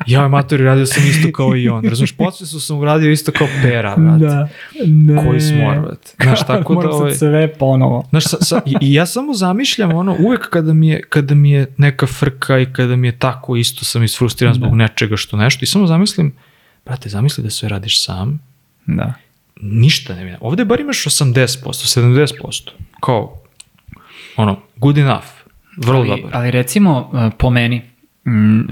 Speaker 1: Ja matori radio sam isto kao i on. Razumiješ, su sam uradio isto kao pera, brate. Da, ne. Koji smor, brate. Znaš, tako
Speaker 2: Moram
Speaker 1: da... Ovaj,
Speaker 2: sad sve ponovo.
Speaker 1: Znaš, sa, sa, i, i ja samo zamišljam ono, uvek kada mi, je, kada mi je neka frka i kada mi je tako isto sam isfrustriran zbog da. nečega što nešto i samo zamislim, brate, zamisli da sve radiš sam.
Speaker 2: Da
Speaker 1: ništa ne vidim. Ovde bar imaš 80%, 70%. Kao, ono, good enough. Vrlo
Speaker 2: ali,
Speaker 1: dobar.
Speaker 2: Ali recimo, uh, po meni, mm, uh,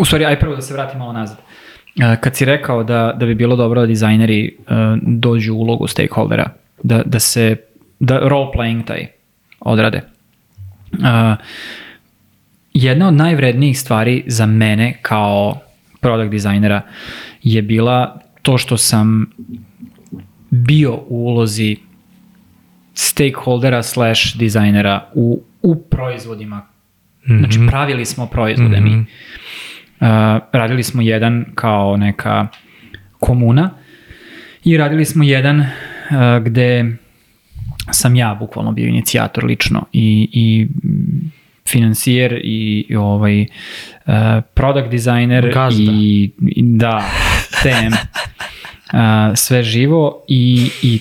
Speaker 2: u stvari, aj prvo da se vratim malo nazad. Uh, kad si rekao da, da bi bilo dobro da dizajneri uh, dođu u ulogu stakeholdera, da, da se, da role playing taj odrade. Uh, jedna od najvrednijih stvari za mene kao product dizajnera je bila to što sam bio u ulozi stakeholdera slash dizajnera u, u proizvodima. Mm -hmm. Znači, pravili smo proizvode mm -hmm. mi. radili smo jedan kao neka komuna i radili smo jedan uh, gde sam ja bukvalno bio inicijator lično i, i financijer i, i ovaj uh, product designer
Speaker 1: Gazda.
Speaker 2: i, i da tem uh, sve živo i, i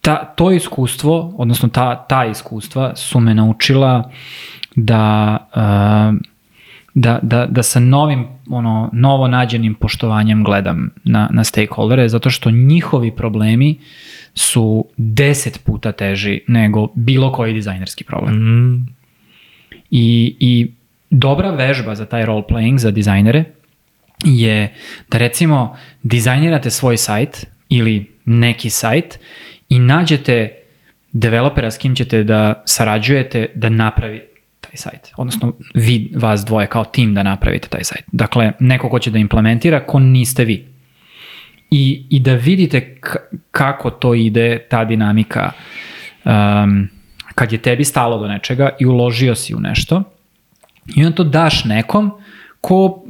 Speaker 2: ta, to iskustvo, odnosno ta, ta iskustva su me naučila da, uh, da, da, da sa novim, ono, novo nađenim poštovanjem gledam na, na stakeholdere, zato što njihovi problemi su deset puta teži nego bilo koji dizajnerski problem.
Speaker 1: Mm,
Speaker 2: I, I dobra vežba za taj role playing za dizajnere je da recimo dizajnirate svoj sajt ili neki sajt i nađete developera s kim ćete da sarađujete da napravi taj sajt. Odnosno, vi, vas dvoje kao tim da napravite taj sajt. Dakle, neko ko će da implementira, ko niste vi. I, i da vidite kako to ide, ta dinamika, um, kad je tebi stalo do nečega i uložio si u nešto, i onda to daš nekom ko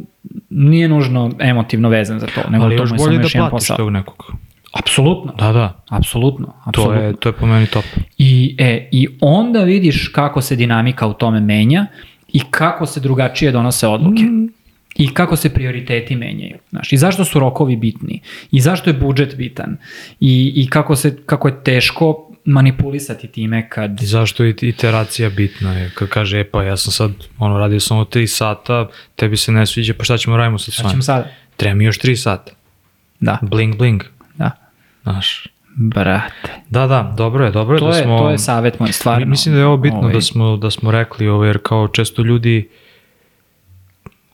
Speaker 2: nije nužno emotivno vezan za to, nego
Speaker 1: ali
Speaker 2: to
Speaker 1: još bolje da platiš
Speaker 2: posao.
Speaker 1: tog nekog.
Speaker 2: Apsolutno.
Speaker 1: Da, da.
Speaker 2: Apsolutno,
Speaker 1: To
Speaker 2: apsolutno.
Speaker 1: je, to je po meni top.
Speaker 2: I, e, I onda vidiš kako se dinamika u tome menja i kako se drugačije donose odluke. I kako se prioriteti menjaju. Znaš, I zašto su rokovi bitni. I zašto je budžet bitan. I, i kako, se, kako je teško manipulisati time kad...
Speaker 1: I zašto je iteracija bitna je? Kad kaže, e pa ja sam sad, ono, radio samo 3 sata, tebi se ne sviđa, pa šta ćemo radimo sad
Speaker 2: Šta ćemo sada?
Speaker 1: Treba mi još 3 sata.
Speaker 2: Da,
Speaker 1: Bling, bling.
Speaker 2: da.
Speaker 1: Znaš.
Speaker 2: Brate.
Speaker 1: Da, da, dobro je, dobro je
Speaker 2: To
Speaker 1: da
Speaker 2: je,
Speaker 1: smo...
Speaker 2: to je savjet moj, stvarno.
Speaker 1: Mi- Mislim da je ovo bitno
Speaker 2: Ovaj,
Speaker 1: da smo da smo rekli ovo jer kao često ljudi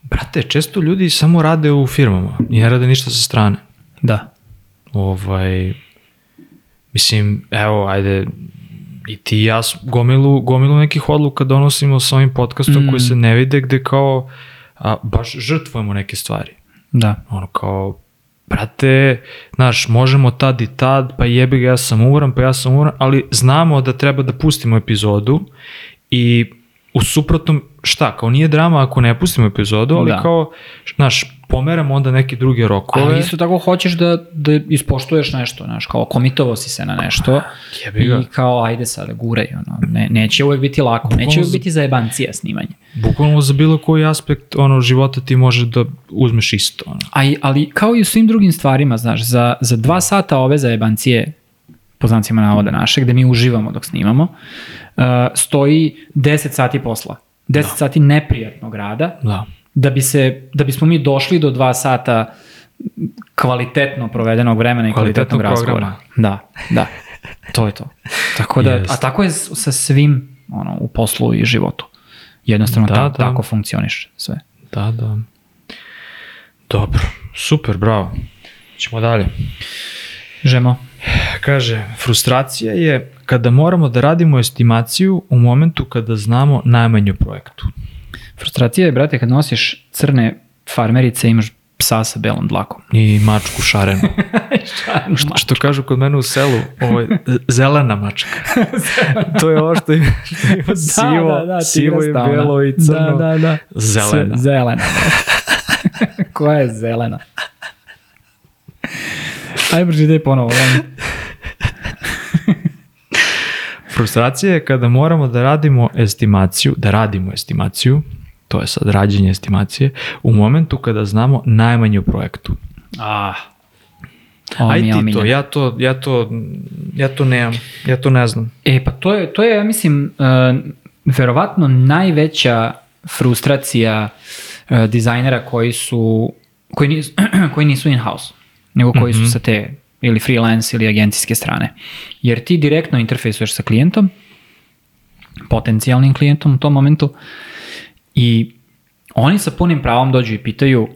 Speaker 1: brate, često ljudi samo rade u firmama i ne rade ništa sa strane.
Speaker 2: Da.
Speaker 1: Ovaj mislim, evo, ajde i ti i ja gomilu, gomilu nekih odluka donosimo sa ovim podcastom
Speaker 2: Mm.
Speaker 1: koji se ne vide gde kao a, baš žrtvujemo neke stvari.
Speaker 2: Da.
Speaker 1: Ono kao, brate, znaš, možemo tad i tad, pa jebi ga, ja sam umoran, pa ja sam umoran, ali znamo da treba da pustimo epizodu i u suprotnom, šta, kao nije drama ako ne pustimo epizodu, ali
Speaker 2: Da.
Speaker 1: kao, znaš, pomeramo onda neke druge rokove.
Speaker 2: Ali isto tako hoćeš da, da ispoštuješ nešto, znaš, kao komitovo si se na nešto
Speaker 1: ga.
Speaker 2: i kao ajde sada, guraj, ono, ne, neće uvek biti lako, neće
Speaker 1: Bukvalno
Speaker 2: uvek
Speaker 1: za-
Speaker 2: biti zajebancija snimanje.
Speaker 1: Bukvalno za bilo koji aspekt ono, života ti može da uzmeš isto. Ono.
Speaker 2: A, ali kao i u svim drugim stvarima, znaš, za, za dva sata ove zajebancije, po znacima navoda naše, gde mi uživamo dok snimamo, uh, stoji 10 sati posla. 10 da. sati neprijatnog rada,
Speaker 1: Da.
Speaker 2: Da bi se da bismo mi došli do dva sata kvalitetno provedenog vremena i kvalitetnog, razgovora. Da, da. To je to. Tako da,
Speaker 1: Jest.
Speaker 2: a tako je sa svim ono, u poslu i životu. Jednostavno
Speaker 1: Da,
Speaker 2: ta,
Speaker 1: da.
Speaker 2: tako funkcioniš sve.
Speaker 1: Da, da. Dobro. Super, bravo. Ćemo dalje.
Speaker 2: Žemo.
Speaker 1: Kaže, frustracija je kada moramo da radimo estimaciju u momentu kada znamo najmanju projektu.
Speaker 2: Frustracija je, brate, kad nosiš crne farmerice i imaš psa sa belom dlakom.
Speaker 1: I mačku šarenu. što, što kažu kod mene u selu, ovo zelena mačka. to je ovo što ima, što ima sivo, sivo i
Speaker 2: tigrasta ona.
Speaker 1: belo i crno.
Speaker 2: Da, da, da.
Speaker 1: Zelena.
Speaker 2: S- Zelena. Koja je zelena? Ajde, pročitaj ponovo.
Speaker 1: Frustracija je kada moramo da radimo estimaciju, da radimo estimaciju, to je sad rađenje estimacije, u momentu kada znamo najmanje u projektu.
Speaker 2: Ah. Ovo
Speaker 1: Aj ti to, ja to, ja to, ja to nemam, ja to ne znam.
Speaker 2: E, pa to je, to je ja mislim, uh, verovatno najveća frustracija uh, dizajnera koji su, koji nisu, koji nisu in-house, nego koji su sa te ili freelance ili agencijske strane. Jer ti direktno interfejsuješ sa klijentom, potencijalnim klijentom u tom momentu i oni sa punim pravom dođu i pitaju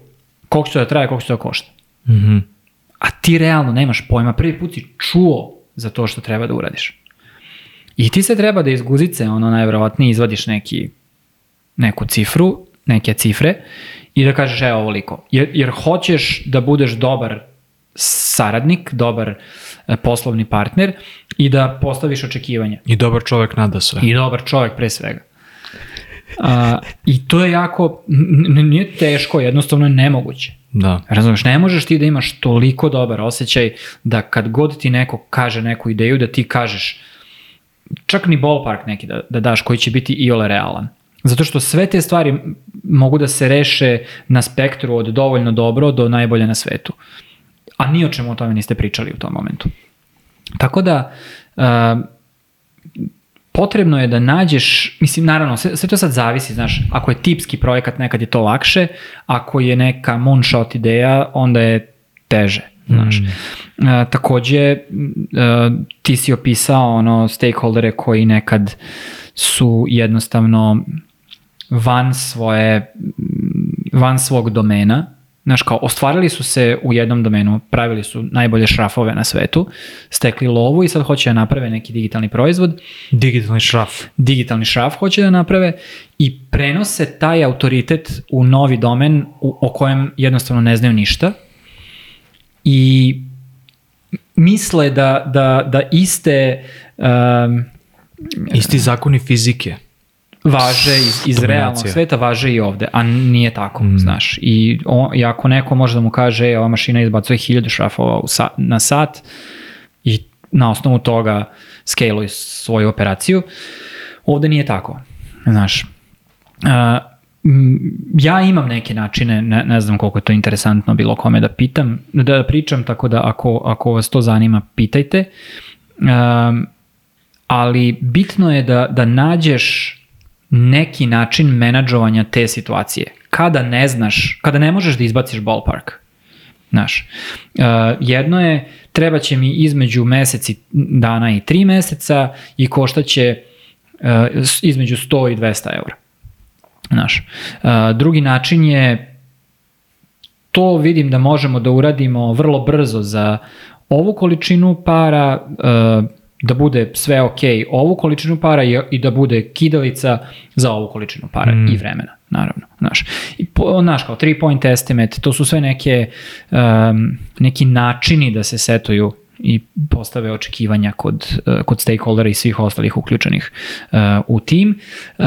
Speaker 2: koliko će to da traje, koliko će to da košta.
Speaker 1: Mhm.
Speaker 2: A ti realno nemaš pojma, prvi put si čuo za to što treba da uradiš. I ti se treba da iz guzice, ono najverovatnije izvadiš neki, neku cifru, neke cifre i da kažeš evo ovoliko. Jer, jer hoćeš da budeš dobar saradnik, dobar e, poslovni partner i da postaviš očekivanja.
Speaker 1: I dobar čovek nada sve.
Speaker 2: I dobar čovjek pre svega. A, I to je jako, nije teško, jednostavno je nemoguće.
Speaker 1: Da.
Speaker 2: Razumeš, ne možeš ti da imaš toliko dobar osjećaj da kad god ti neko kaže neku ideju da ti kažeš čak ni ballpark neki da, da daš koji će biti iole realan. Zato što sve te stvari mogu da se reše na spektru od dovoljno dobro do najbolje na svetu. A ni o čemu o tome niste pričali u tom momentu. Tako da, uh, potrebno je da nađeš, mislim naravno, sve, sve to sad zavisi, znaš, ako je tipski projekat nekad je to lakše, ako je neka moonshot ideja, onda je teže, znaš. Mm. E, takođe, e, ti si opisao ono stakeholdere koji nekad su jednostavno van svoje, van svog domena, Znaš, kao, ostvarili su se u jednom domenu, pravili su najbolje šrafove na svetu, stekli lovu i sad hoće da naprave neki digitalni proizvod.
Speaker 1: Digitalni šraf.
Speaker 2: Digitalni šraf hoće da naprave i prenose taj autoritet u novi domen u, o kojem jednostavno ne znaju ništa i misle da, da, da iste um,
Speaker 1: Isti zakoni fizike.
Speaker 2: Važe iz, iz realnog sveta, važe i ovde, a nije tako,
Speaker 1: Mm.
Speaker 2: znaš. I, o, I ako neko može da mu kaže, e, ova mašina izbacuje 1000 šrafova u sa, na sat i na osnovu toga scaluje svoju operaciju, ovde nije tako, znaš. M, ja imam neke načine, ne, ne znam koliko je to interesantno bilo kome da pitam, da pričam, tako da ako, ako vas to zanima, pitajte. Um, ali bitno je da, da nađeš neki način menadžovanja te situacije. Kada ne znaš, kada ne možeš da izbaciš ballpark, Znaš, uh, jedno je, treba će mi između meseci dana i tri meseca i koštaće uh, s- između 100 i 200 eura. Znaš, uh, drugi način je to vidim da možemo da uradimo vrlo brzo za ovu količinu para, uh, da bude sve ok ovu količinu para i, i da bude kidalica za ovu količinu para mm. i vremena, naravno. Znaš, I po, znaš kao three point estimate, to su sve neke, um, neki načini da se setuju i postave očekivanja kod, uh, kod stakeholdera i svih ostalih uključenih uh, u tim. Uh,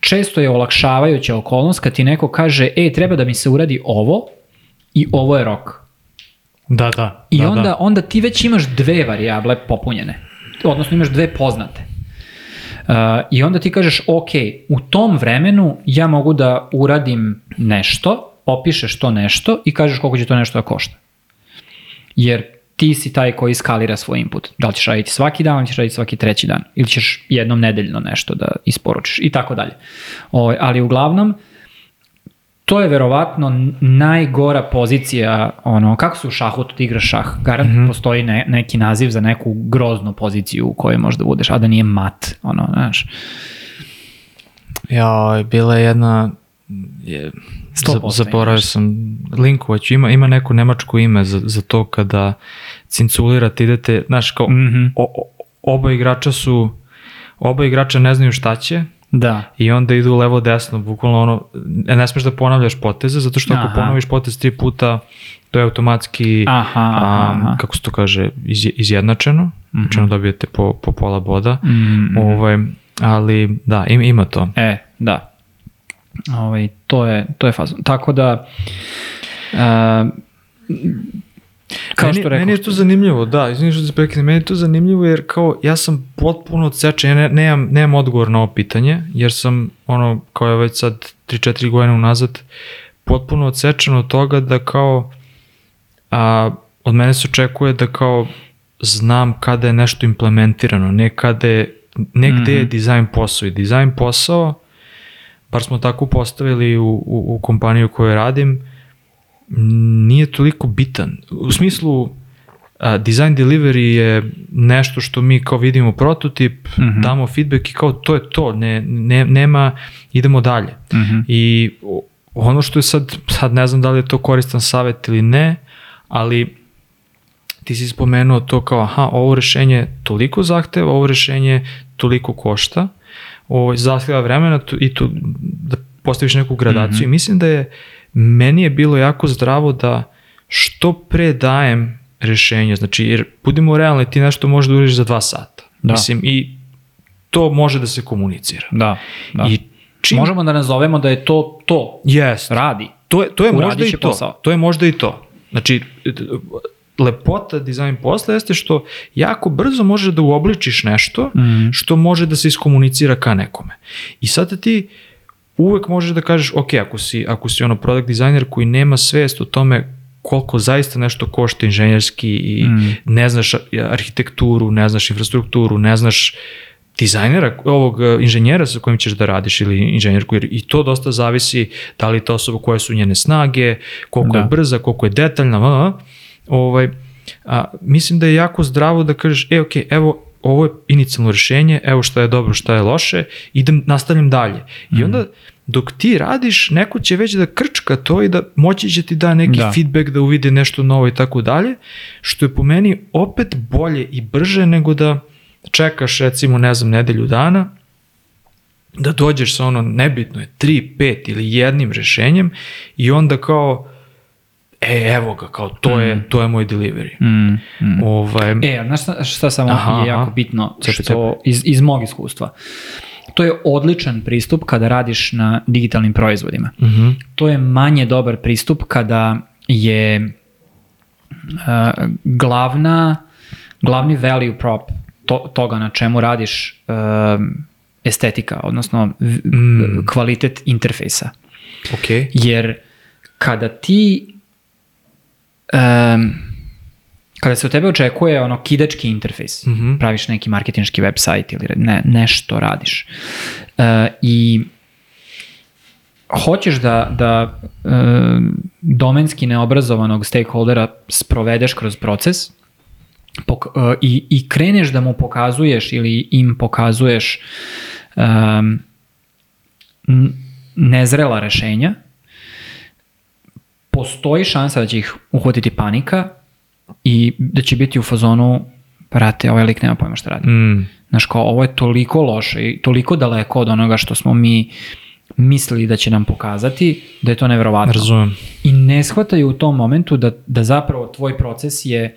Speaker 2: često je olakšavajuća okolnost kad ti neko kaže, e, treba da mi se uradi ovo i ovo je rok.
Speaker 1: Da, da.
Speaker 2: I
Speaker 1: da,
Speaker 2: onda,
Speaker 1: da.
Speaker 2: onda ti već imaš dve varijable popunjene. Odnosno imaš dve poznate. Uh, I onda ti kažeš, ok, u tom vremenu ja mogu da uradim nešto, opišeš to nešto i kažeš koliko će to nešto da košta. Jer ti si taj koji skalira svoj input. Da li ćeš raditi svaki dan ili ćeš raditi svaki treći dan. Ili ćeš jednom nedeljno nešto da isporučiš i tako dalje. Ovaj, ali uglavnom, to je verovatno najgora pozicija, ono, kako se u šahu tu igraš šah? Garant mm -hmm. postoji ne, neki naziv za neku groznu poziciju u kojoj možda budeš, a da nije mat, ono, znaš.
Speaker 1: Ja, bila je jedna je,
Speaker 2: 100%
Speaker 1: za, zaboravio sam linkovaću, ima, ima neko nemačko ime za, za to kada cinculirate, idete, znaš, kao, mm o, o, oba igrača su, oba igrača ne znaju šta će,
Speaker 2: Da.
Speaker 1: I onda idu levo desno, bukvalno ono, ne smeš da ponavljaš poteze, zato što ako
Speaker 2: Aha.
Speaker 1: ponoviš potez tri puta, to je automatski,
Speaker 2: Aha, aha, aha.
Speaker 1: a, kako se to kaže, iz, izjednačeno, mm -hmm. ono dobijete po, po pola boda,
Speaker 2: Mm,
Speaker 1: ovaj, ali da, ima, ima to.
Speaker 2: E, da. Ovaj, to je, to je fazon. Tako da, uh, kao
Speaker 1: meni,
Speaker 2: što rekao,
Speaker 1: Meni je to zanimljivo, da, izvini što se prekine, meni je to zanimljivo jer kao ja sam potpuno odsečen, ja ne, nemam, nemam odgovor na ovo pitanje, jer sam ono, kao je već sad 3-4 godine unazad, potpuno odsečen od toga da kao a, od mene se očekuje da kao znam kada je nešto implementirano, ne kada je, ne gde je dizajn posao i dizajn posao, bar smo tako postavili u, u, u kompaniju koju radim, nije toliko bitan. U smislu, a, design delivery je nešto što mi kao vidimo prototip, mm -hmm. damo feedback i kao to je to, ne, ne, nema, idemo dalje. Mm -hmm. I ono što je sad, sad ne znam da li je to koristan savjet ili ne, ali ti si spomenuo to kao, aha, ovo rešenje toliko zahteva, ovo rešenje toliko košta, ovo zahteva vremena tu, i tu da postaviš neku gradaciju mm -hmm. i mislim da je, meni je bilo jako zdravo da što pre dajem rešenje, znači jer budimo realni, ti nešto možeš da uradiš za dva sata.
Speaker 2: Da.
Speaker 1: Mislim, i to može da se komunicira.
Speaker 2: Da, da.
Speaker 1: I čim...
Speaker 2: Možemo da nazovemo da je to to.
Speaker 1: Jest.
Speaker 2: Radi.
Speaker 1: To je, to je možda i to.
Speaker 2: posao.
Speaker 1: To je možda i to. Znači, lepota dizajn posla jeste što jako brzo možeš da uobličiš nešto
Speaker 2: Mhm.
Speaker 1: što može da se iskomunicira ka nekome. I sad ti uvek možeš da kažeš, ok, ako si, ako si ono product dizajner koji nema svest o tome koliko zaista nešto košta inženjerski i
Speaker 2: Mm.
Speaker 1: ne znaš arhitekturu, ne znaš infrastrukturu, ne znaš dizajnera, ovog e, inženjera sa kojim ćeš da radiš ili inženjerku, jer i to dosta zavisi da li je to osoba koje su njene snage, koliko
Speaker 2: Da.
Speaker 1: je brza, koliko je detaljna, a, ovaj, a, mislim da je jako zdravo da kažeš, e, ok, evo, ovo je inicijalno rešenje, evo šta je dobro, šta je loše, idem, nastavljam dalje. I onda, dok ti radiš, neko će već da krčka to i da moći će ti da neki
Speaker 2: Da.
Speaker 1: feedback, da uvide nešto novo i tako dalje, što je po meni opet bolje i brže nego da čekaš recimo, ne znam, nedelju dana, da dođeš sa ono, nebitno je, 3, 5 ili jednim rešenjem i onda kao, e, evo ga, kao, to, je, to je moj delivery.
Speaker 2: Mm, mm.
Speaker 1: Ovaj,
Speaker 2: E, a znaš šta, šta samo
Speaker 1: Aha,
Speaker 2: je jako
Speaker 1: aha.
Speaker 2: bitno što, iz, iz mog iskustva. To je odličan pristup kada radiš na digitalnim proizvodima.
Speaker 1: mhm,
Speaker 2: To je manje dobar pristup kada je uh, glavna, glavni value prop to, toga na čemu radiš um, estetika, odnosno
Speaker 1: Mm.
Speaker 2: kvalitet interfejsa.
Speaker 1: ok,
Speaker 2: Jer kada ti um, kada se od tebe očekuje ono kidački interfejs,
Speaker 1: Mhm.
Speaker 2: praviš neki marketinški website ili ne, nešto radiš uh, i hoćeš da, da uh, domenski neobrazovanog stakeholdera sprovedeš kroz proces pok, uh, i, i kreneš da mu pokazuješ ili im pokazuješ um, nezrela rešenja, postoji šansa da će ih uhvatiti panika i da će biti u fazonu brate, ovaj lik nema pojma šta radi.
Speaker 1: mm,
Speaker 2: Znaš, kao, ovo je toliko loše i toliko daleko od onoga što smo mi mislili da će nam pokazati, da je to neverovatno.
Speaker 1: razumem.
Speaker 2: I ne shvataju u tom momentu da, da zapravo tvoj proces je,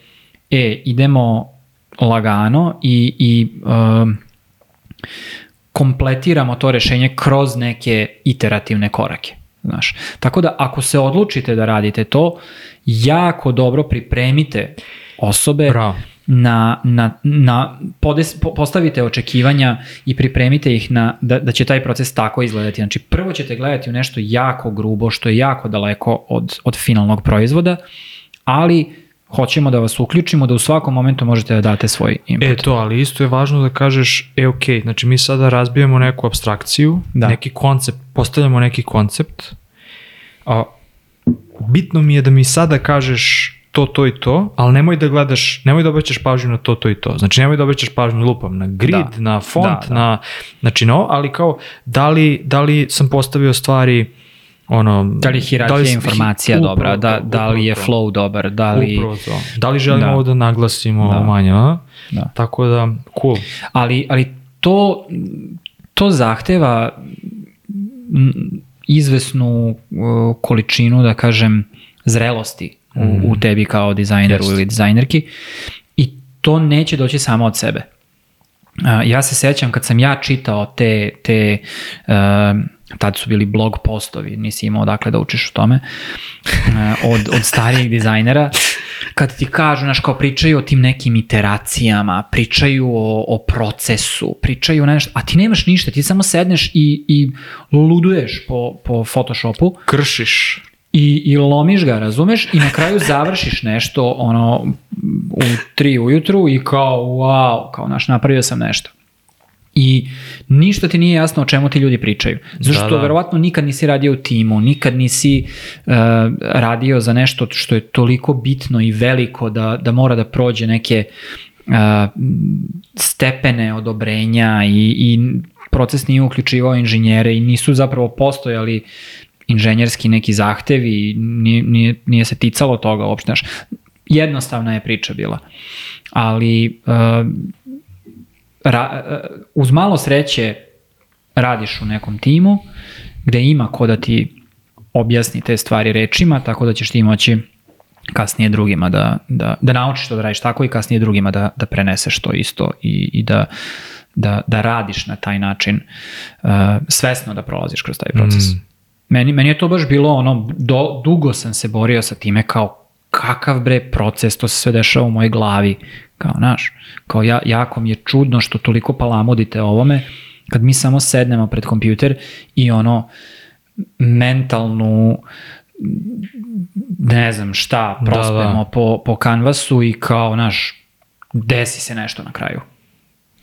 Speaker 2: e, idemo lagano i, i um, kompletiramo to rešenje kroz neke iterativne korake. Znaš. Tako da ako se odlučite da radite to, jako dobro pripremite osobe
Speaker 1: Bravo.
Speaker 2: na, na, na podes, po, postavite očekivanja i pripremite ih na, da, da će taj proces tako izgledati. Znači prvo ćete gledati u nešto jako grubo, što je jako daleko od, od finalnog proizvoda, ali hoćemo da vas uključimo da u svakom momentu možete da date svoj input.
Speaker 1: E to, ali isto je važno da kažeš, e ok, znači mi sada razbijamo neku abstrakciju,
Speaker 2: Da.
Speaker 1: neki koncept, postavljamo neki koncept, a bitno mi je da mi sada kažeš to, to i to, ali nemoj da gledaš, nemoj da obećaš pažnju na to, to i to. Znači nemoj da obećaš pažnju lupam na grid,
Speaker 2: Da.
Speaker 1: na font,
Speaker 2: Da, da.
Speaker 1: na, znači no, ali kao da li, da li sam postavio stvari ono,
Speaker 2: Da li je hijerarhija
Speaker 1: li-
Speaker 2: informacija
Speaker 1: upravo
Speaker 2: dobra, da, da li je flow dobar, da li...
Speaker 1: Upravo to. Da li želimo
Speaker 2: Da.
Speaker 1: ovo da naglasimo
Speaker 2: Da.
Speaker 1: manje, a?
Speaker 2: Da.
Speaker 1: Tako da, cool.
Speaker 2: Ali, ali to, to zahteva mm, izvesnu uh, količinu, da kažem, zrelosti u, u tebi kao dizajneru
Speaker 1: Jest.
Speaker 2: ili dizajnerki i to neće doći samo od sebe. Uh, ja se sećam kad sam ja čitao te, te uh, tad su bili blog postovi, nisi imao dakle da učiš o tome, uh, od, od starijih dizajnera, kad ti kažu, znaš, kao pričaju o tim nekim iteracijama, pričaju o, o procesu, pričaju nešto, a ti nemaš ništa, ti samo sedneš i, i luduješ po, po Photoshopu
Speaker 1: Kršiš.
Speaker 2: i, i lomiš ga, razumeš, i na kraju završiš nešto ono u tri ujutru i kao wow, kao naš napravio sam nešto. I ništa ti nije jasno o čemu ti ljudi pričaju. Zašto
Speaker 1: Da,
Speaker 2: da,
Speaker 1: da.
Speaker 2: verovatno nikad nisi radio u timu, nikad nisi uh, radio za nešto što je toliko bitno i veliko da, da mora da prođe neke uh, stepene odobrenja i, i proces nije uključivao inženjere i nisu zapravo postojali inženjerski neki zahtevi, nije, nije, nije se ticalo toga uopšte. Znaš, jednostavna je priča bila. Ali uh, ra, uh, uz malo sreće radiš u nekom timu gde ima ko da ti objasni te stvari rečima, tako da ćeš ti moći kasnije drugima da, da, da naučiš to da radiš tako i kasnije drugima da, da preneseš to isto i, i da da, da radiš na taj način, uh, svesno da prolaziš kroz taj proces.
Speaker 1: Mm.
Speaker 2: Meni, meni je to baš bilo ono, do, dugo sam se borio sa time kao kakav bre proces, to se sve dešava u mojoj glavi, kao naš, kao ja, jako mi je čudno što toliko palamudite ovome, kad mi samo sednemo pred kompjuter i ono mentalnu ne znam šta, prospemo
Speaker 1: da.
Speaker 2: po, po kanvasu i kao, naš, desi se nešto na kraju.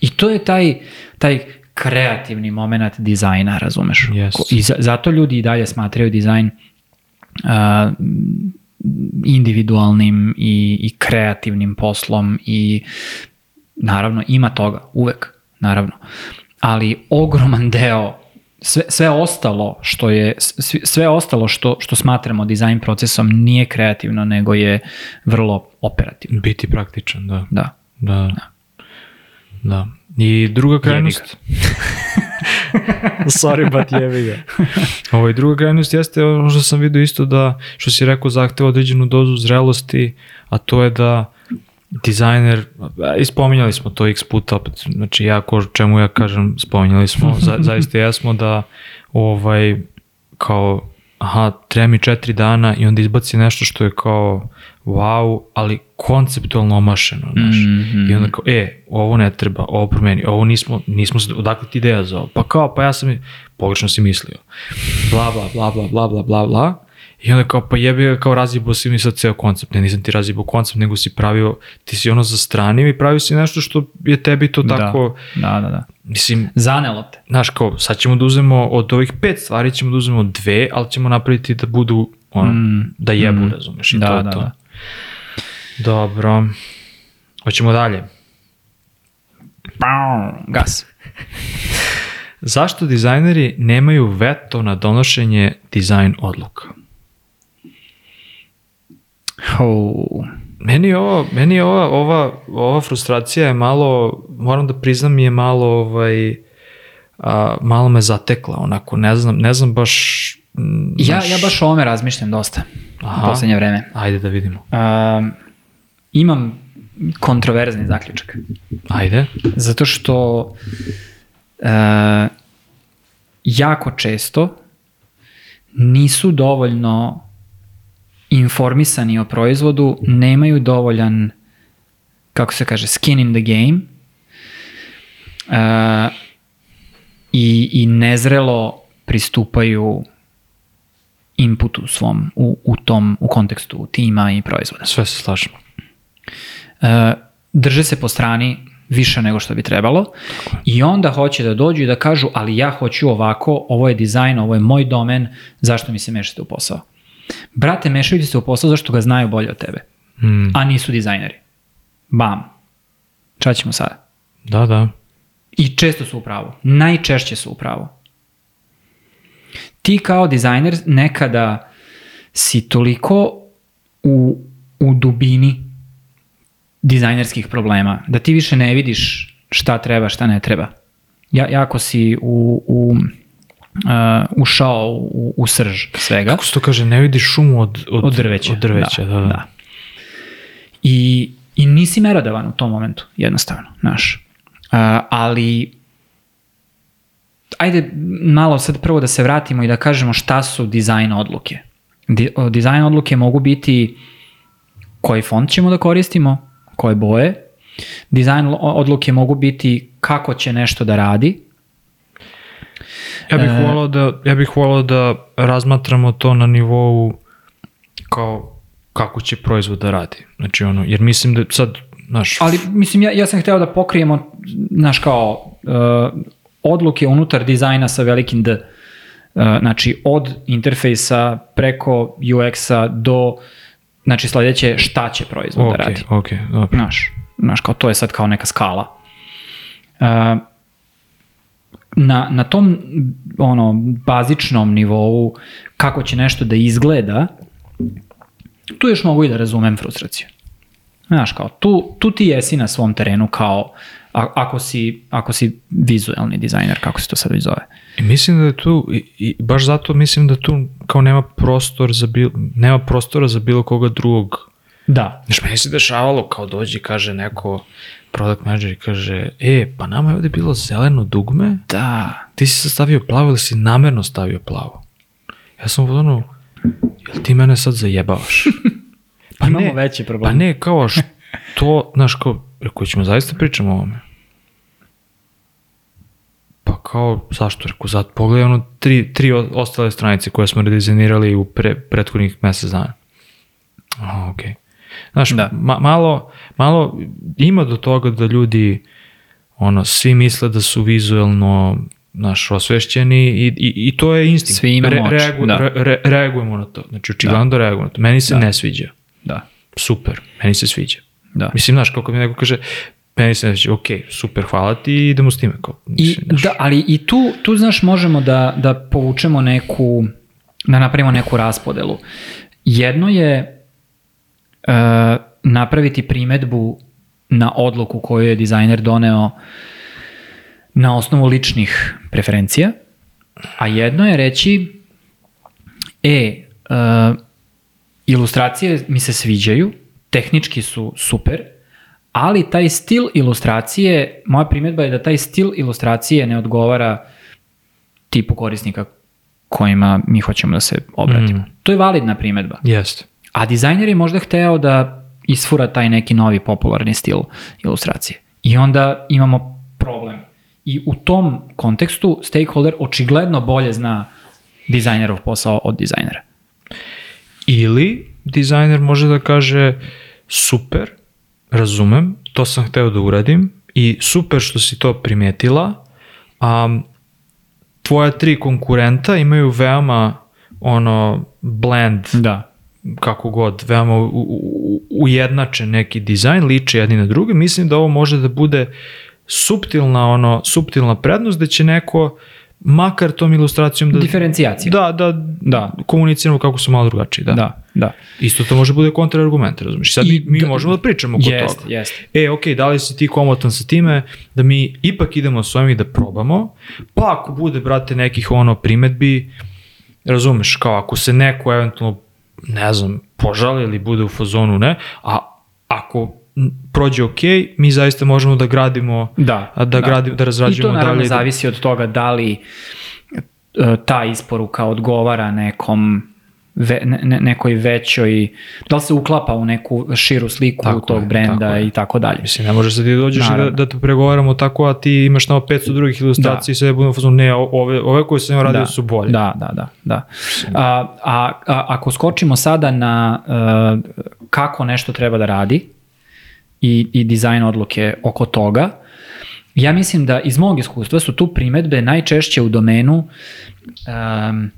Speaker 2: I to je taj, taj kreativni moment dizajna, razumeš?
Speaker 1: Yes.
Speaker 2: I za, zato ljudi i dalje smatraju dizajn uh, individualnim i, i kreativnim poslom i naravno ima toga, uvek, naravno. Ali ogroman deo sve, sve ostalo što je sve, sve ostalo što što smatramo dizajn procesom nije kreativno nego je vrlo operativno.
Speaker 1: Biti praktičan, da.
Speaker 2: Da.
Speaker 1: Da. Da. I druga krajnost... Sorry, but jebi ga. Ovo, druga krajnost jeste ono što sam vidio isto da, što si rekao, zahteva određenu dozu zrelosti, a to je da dizajner, i spominjali smo to x puta opet, znači ja ko čemu ja kažem, spominjali smo, za, zaista jesmo da ovaj, kao aha, treba mi četiri dana i onda izbaci nešto što je kao wow, ali konceptualno omašeno, znaš. Mm -hmm. I onda kao, e, ovo ne treba, ovo promeni, ovo nismo, nismo se, odakle ti ideja za ovo? Pa kao, pa ja sam, pogrešno si mislio. Bla, bla, bla, bla, bla, bla, bla, bla. I onda kao, pa jebi ga, kao razjebao si mi sad ceo koncept. Ne, nisam ti razjebao koncept, nego si pravio, ti si ono zastranio i pravio si nešto što je tebi to tako,
Speaker 2: Da, da, da.
Speaker 1: mislim,
Speaker 2: Zanelo te.
Speaker 1: znaš kao, sad ćemo da uzmemo od ovih pet stvari, ćemo da uzmemo dve, ali ćemo napraviti da budu, ono,
Speaker 2: Mm,
Speaker 1: da jebu,
Speaker 2: mm.
Speaker 1: razumeš, i
Speaker 2: Da,
Speaker 1: to je
Speaker 2: da,
Speaker 1: to.
Speaker 2: da.
Speaker 1: Dobro. Hoćemo dalje.
Speaker 2: Gas.
Speaker 1: Zašto dizajneri nemaju veto na donošenje dizajn odluka?
Speaker 2: Oh.
Speaker 1: Meni je ova, meni je ova, ova, ova frustracija je malo, moram da priznam je malo ovaj, a, malo me zatekla, onako, ne znam, ne znam baš... mm,
Speaker 2: Ja, ja baš o ovome razmišljam dosta
Speaker 1: Aha.
Speaker 2: u poslednje vreme.
Speaker 1: Ajde da vidimo.
Speaker 2: Um, imam kontroverzni zaključak.
Speaker 1: Ajde.
Speaker 2: Zato što uh, jako često nisu dovoljno informisani o proizvodu, nemaju dovoljan, kako se kaže, skin in the game uh, i, i nezrelo pristupaju inputu svom u, u tom, u kontekstu tima i proizvoda.
Speaker 1: Sve se slažemo.
Speaker 2: E, drže se po strani više nego što bi trebalo i onda hoće da dođu i da kažu ali ja hoću ovako, ovo je dizajn, ovo je moj domen, zašto mi se mešate u posao? Brate, mešaju ti se u posao zašto ga znaju bolje od tebe,
Speaker 1: Mm,
Speaker 2: a nisu dizajneri. Bam. Ča ćemo sada?
Speaker 1: da, da.
Speaker 2: I često su u pravu. Najčešće su u pravu. Ti kao dizajner nekada si toliko u, u dubini dizajnerskih problema da ti više ne vidiš šta treba, šta ne treba. Ja, jako si u, u, uh, ušao u, u srž svega.
Speaker 1: Kako se to kaže, ne vidiš šumu od, od,
Speaker 2: Od drveća.
Speaker 1: Od drveća, da, da. da.
Speaker 2: da. I, I nisi merodavan u tom momentu, jednostavno, znaš. Uh, ali, ajde malo sad prvo da se vratimo i da kažemo šta su dizajn odluke. Di, dizajn odluke mogu biti koji font ćemo da koristimo, koje boje. Dizajn odluke mogu biti kako će nešto da radi,
Speaker 1: Ja bih
Speaker 2: E,
Speaker 1: volao da, ja bih volao da razmatramo to na nivou kao kako će proizvod da radi. Znači ono, jer mislim da sad, znaš,
Speaker 2: Ali, mislim, ja, ja sam hteo da pokrijemo, znaš, kao, uh, odluke unutar dizajna sa velikim D. Uh, znači, od interfejsa preko UX-a do, znači, sledeće šta će proizvod
Speaker 1: ok,
Speaker 2: da radi.
Speaker 1: ok, dobro.
Speaker 2: Znaš, znaš, kao to je sad kao neka skala. Uh, na, na tom ono bazičnom nivou kako će nešto da izgleda, tu još mogu i da razumem frustraciju. Znaš, kao, tu, tu ti jesi na svom terenu kao, a, ako, si, ako si vizuelni dizajner, kako se to sad već zove.
Speaker 1: I mislim da je tu, i, i baš zato mislim da tu kao nema prostor za bil, nema prostora za bilo koga drugog.
Speaker 2: Da.
Speaker 1: Znaš, meni se dešavalo kao dođi, kaže neko, product manager i kaže, e, pa nama je ovde bilo zeleno dugme,
Speaker 2: Da.
Speaker 1: ti si stavio plavo ili si namerno stavio plavo? Ja sam ono, jel ti mene sad zajebavaš? Pa
Speaker 2: Imamo veći problem.
Speaker 1: Pa ne, kao što, znaš, kao, rekao, ćemo zaista pričamo o ovome. Pa kao, zašto? Rekao, zato pogledaj ono tri, tri ostale stranice koje smo redizajnirali u pre, prethodnih mesec dana. Okej. Okay. Znaš,
Speaker 2: Da.
Speaker 1: ma, malo, malo ima do toga da ljudi ono, svi misle da su vizuelno naš osvešćeni i, i, i to je instinkt.
Speaker 2: Svi imamo oči,
Speaker 1: reagu,
Speaker 2: da.
Speaker 1: re, re, reagujemo na to. Znači, očigledno da. reagujemo na to. Meni se
Speaker 2: Da.
Speaker 1: ne sviđa.
Speaker 2: Da.
Speaker 1: Super, meni se sviđa.
Speaker 2: Da.
Speaker 1: Mislim, znaš, kako mi neko kaže, meni se ne sviđa, ok, super, hvala ti idemo s time. Kao,
Speaker 2: I, da, ali i tu, tu znaš, možemo da, da povučemo neku, da napravimo neku raspodelu. Jedno je uh, napraviti primetbu na odluku koju je dizajner doneo na osnovu ličnih preferencija, a jedno je reći, e, uh, ilustracije mi se sviđaju, tehnički su super, ali taj stil ilustracije, moja primjedba je da taj stil ilustracije ne odgovara tipu korisnika kojima mi hoćemo da se obratimo.
Speaker 1: Mm.
Speaker 2: To je validna primjedba.
Speaker 1: Jeste.
Speaker 2: A dizajner je možda hteo da isfura taj neki novi popularni stil ilustracije. I onda imamo problem. I u tom kontekstu stakeholder očigledno bolje zna dizajnerov posao od dizajnera.
Speaker 1: Ili dizajner može da kaže, super, razumem, to sam hteo da uradim i super što si to primetila, a tvoja tri konkurenta imaju veoma ono blend
Speaker 2: Da.
Speaker 1: kako god, veoma u, u, ujednačen neki dizajn, liče jedni na druge, mislim da ovo može da bude suptilna, ono, suptilna prednost da će neko makar tom ilustracijom da...
Speaker 2: Diferencijacija.
Speaker 1: Da, da,
Speaker 2: Da.
Speaker 1: komuniciramo kako su malo drugačiji, da.
Speaker 2: Da, da.
Speaker 1: Isto to može bude kontrargument, razumiješ? Sad
Speaker 2: I
Speaker 1: mi,
Speaker 2: da-
Speaker 1: možemo da pričamo kod
Speaker 2: Jeste,
Speaker 1: toga.
Speaker 2: jeste.
Speaker 1: E, ok, da li si ti komotan sa time da mi ipak idemo s ovim i da probamo, pa ako bude, brate, nekih ono primetbi, razumeš, kao ako se neko eventualno, ne znam, požali ili bude u fazonu, ne, a ako prođe ok, mi zaista možemo da gradimo,
Speaker 2: Da,
Speaker 1: a da, Gradimo, da razrađujemo
Speaker 2: I to naravno
Speaker 1: dalje. da-
Speaker 2: zavisi od toga da li e, ta isporuka odgovara nekom ve, ne, ne- nekoj većoj, da li se uklapa u neku širu sliku
Speaker 1: Tako
Speaker 2: tog
Speaker 1: je,
Speaker 2: brenda
Speaker 1: tako
Speaker 2: i tako dalje.
Speaker 1: Mislim, ne možeš da ti dođeš da,
Speaker 2: Naravno.
Speaker 1: da te pregovaramo tako, a ti imaš tamo 500 drugih ilustracija i sve budemo u fazonu, ne, ove, ove koje sam radio
Speaker 2: da,
Speaker 1: su bolje.
Speaker 2: Da, da, da. da. A, a, a ako skočimo sada na uh, kako nešto treba da radi i, i dizajn odluke oko toga, ja mislim da iz mog iskustva su tu primetbe najčešće u domenu um,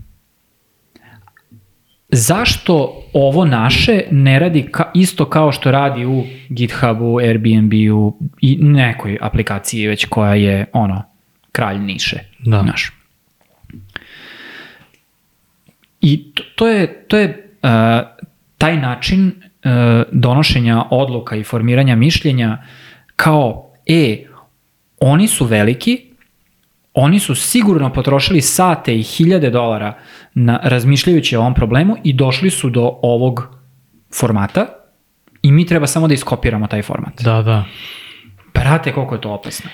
Speaker 2: zašto ovo naše ne radi ka, isto kao što radi u GitHubu, Airbnb-u i nekoj aplikaciji već koja je ono kralj niše.
Speaker 1: Da.
Speaker 2: Znaš. I to, to je, to je uh, taj način donošenja odluka i formiranja mišljenja kao, e, oni su veliki, oni su sigurno potrošili sate i hiljade dolara na razmišljajući o ovom problemu i došli su do ovog formata i mi treba samo da iskopiramo taj format.
Speaker 1: Da, da.
Speaker 2: Brate, koliko je to opasno.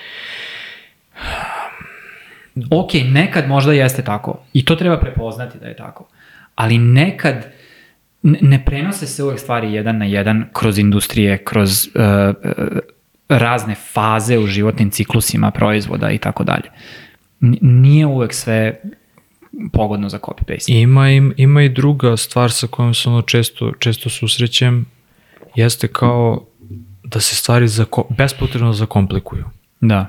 Speaker 2: Ok, nekad možda jeste tako. I to treba prepoznati da je tako. Ali nekad ne- prenose se uvek stvari jedan na jedan kroz industrije, kroz uh, razne faze u životnim ciklusima proizvoda i tako dalje. Nije uvek sve pogodno za copy-paste.
Speaker 1: Ima, im, ima i druga stvar sa kojom se ono često, često susrećem, jeste kao da se stvari zako, bespotrebno zakomplikuju.
Speaker 2: Da.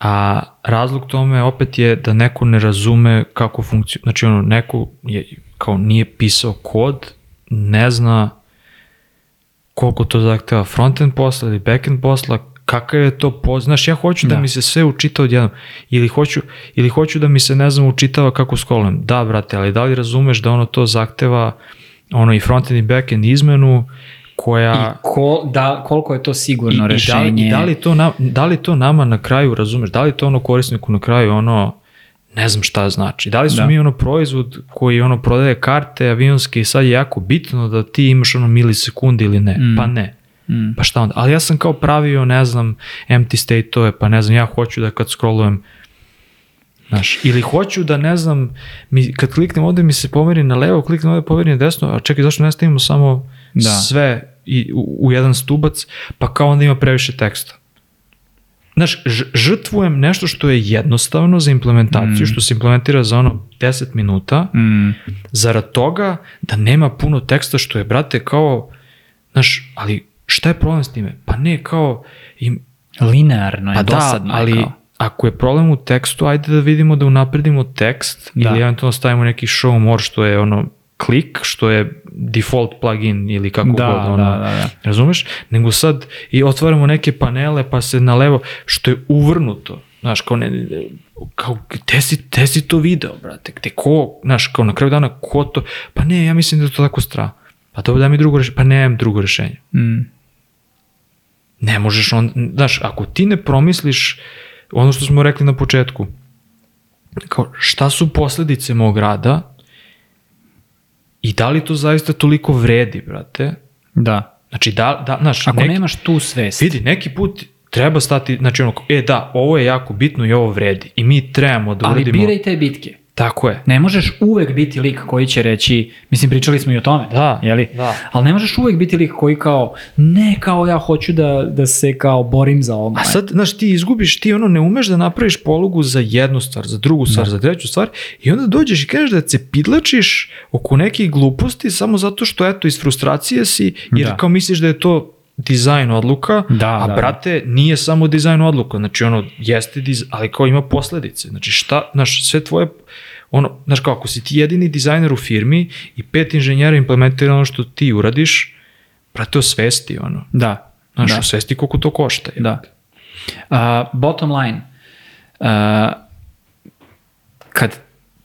Speaker 1: A razlog tome opet je da neko ne razume kako funkciju, znači ono, neko je, kao nije pisao kod, ne zna koliko to zahteva frontend posla ili backend posla, kakav je to poz... Znaš, ja hoću da.
Speaker 2: Da.
Speaker 1: mi se sve učita odjednom. Ili hoću, ili hoću da mi se, ne znam, učitava kako skolujem. Da, brate, ali da li razumeš da ono to zahteva ono i frontend i backend izmenu koja...
Speaker 2: I ko, da, koliko je to sigurno
Speaker 1: I, i, da,
Speaker 2: rešenje.
Speaker 1: li, i da, li to na, da li to nama na kraju, razumeš, da li to ono korisniku na kraju ono, ne znam šta znači. Da li su
Speaker 2: Da.
Speaker 1: mi ono proizvod koji ono prodaje karte avionske i sad je jako bitno da ti imaš ono milisekunde ili ne?
Speaker 2: Mm.
Speaker 1: Pa ne. Mm. Pa šta onda? Ali ja sam kao pravio, ne znam, empty state-ove, pa ne znam, ja hoću da kad scrollujem Znaš, ili hoću da ne znam, mi, kad kliknem ovde mi se pomeri na levo, kliknem ovde pomeri na desno, a čekaj zašto ne stavimo samo da. sve i, u, u jedan stubac, pa kao onda ima previše teksta. Znaš, žrtvujem nešto što je jednostavno za implementaciju, mm. što se implementira za ono 10 minuta, mm. zarad toga da nema puno teksta što je, brate, kao, znaš, ali šta je problem s time? Pa ne, kao... Im,
Speaker 2: Linearno je, pa da, dosadno
Speaker 1: da, ali, kao ako je problem u tekstu, ajde da vidimo da unapredimo tekst da. ili eventualno stavimo neki show more što je ono klik, što je default plugin ili kako da, god, ono, da, da, da. razumeš? Nego sad i otvaramo neke panele pa se na levo, što je uvrnuto, znaš, kao ne, kao, gde si, gde si to video, brate, gde ko, znaš, kao na kraju dana, ko to, pa ne, ja mislim da je to tako stra. Pa to da mi drugo rešenje, pa nemam drugo rešenje. Mm. Ne možeš on, znaš, ako ti ne promisliš ono što smo rekli na početku, kao šta su posledice mog rada i da li to zaista toliko vredi, brate?
Speaker 2: Da.
Speaker 1: Znači, da, da, znaš,
Speaker 2: Ako neki, nemaš tu svest.
Speaker 1: Vidi, neki put treba stati, znači ono, e da, ovo je jako bitno i ovo vredi i mi trebamo da
Speaker 2: Ali
Speaker 1: uradimo...
Speaker 2: Ali biraj te bitke.
Speaker 1: Tako je.
Speaker 2: Ne možeš uvek biti lik koji će reći, mislim pričali smo i o tome,
Speaker 1: da,
Speaker 2: jeli?
Speaker 1: da.
Speaker 2: ali ne možeš uvek biti lik koji kao, ne kao ja hoću da, da se kao borim za ovo.
Speaker 1: A sad, znaš, ti izgubiš, ti ono ne umeš da napraviš polugu za jednu stvar, za drugu stvar, da. za treću stvar i onda dođeš i kažeš da se pidlačiš oko nekih gluposti samo zato što eto iz frustracije si, jer da. kao misliš da je to dizajn odluka,
Speaker 2: da,
Speaker 1: a
Speaker 2: da.
Speaker 1: brate, nije samo dizajn odluka, znači ono, jeste dizajn, ali kao ima posledice, znači šta, znaš, sve tvoje, ono, znaš kao, ako si ti jedini dizajner u firmi i pet inženjera implementira ono što ti uradiš, brate, osvesti, ono.
Speaker 2: Da.
Speaker 1: Znaš,
Speaker 2: da.
Speaker 1: osvesti koliko to košta. Je.
Speaker 2: Da. Uh, bottom line, uh, kad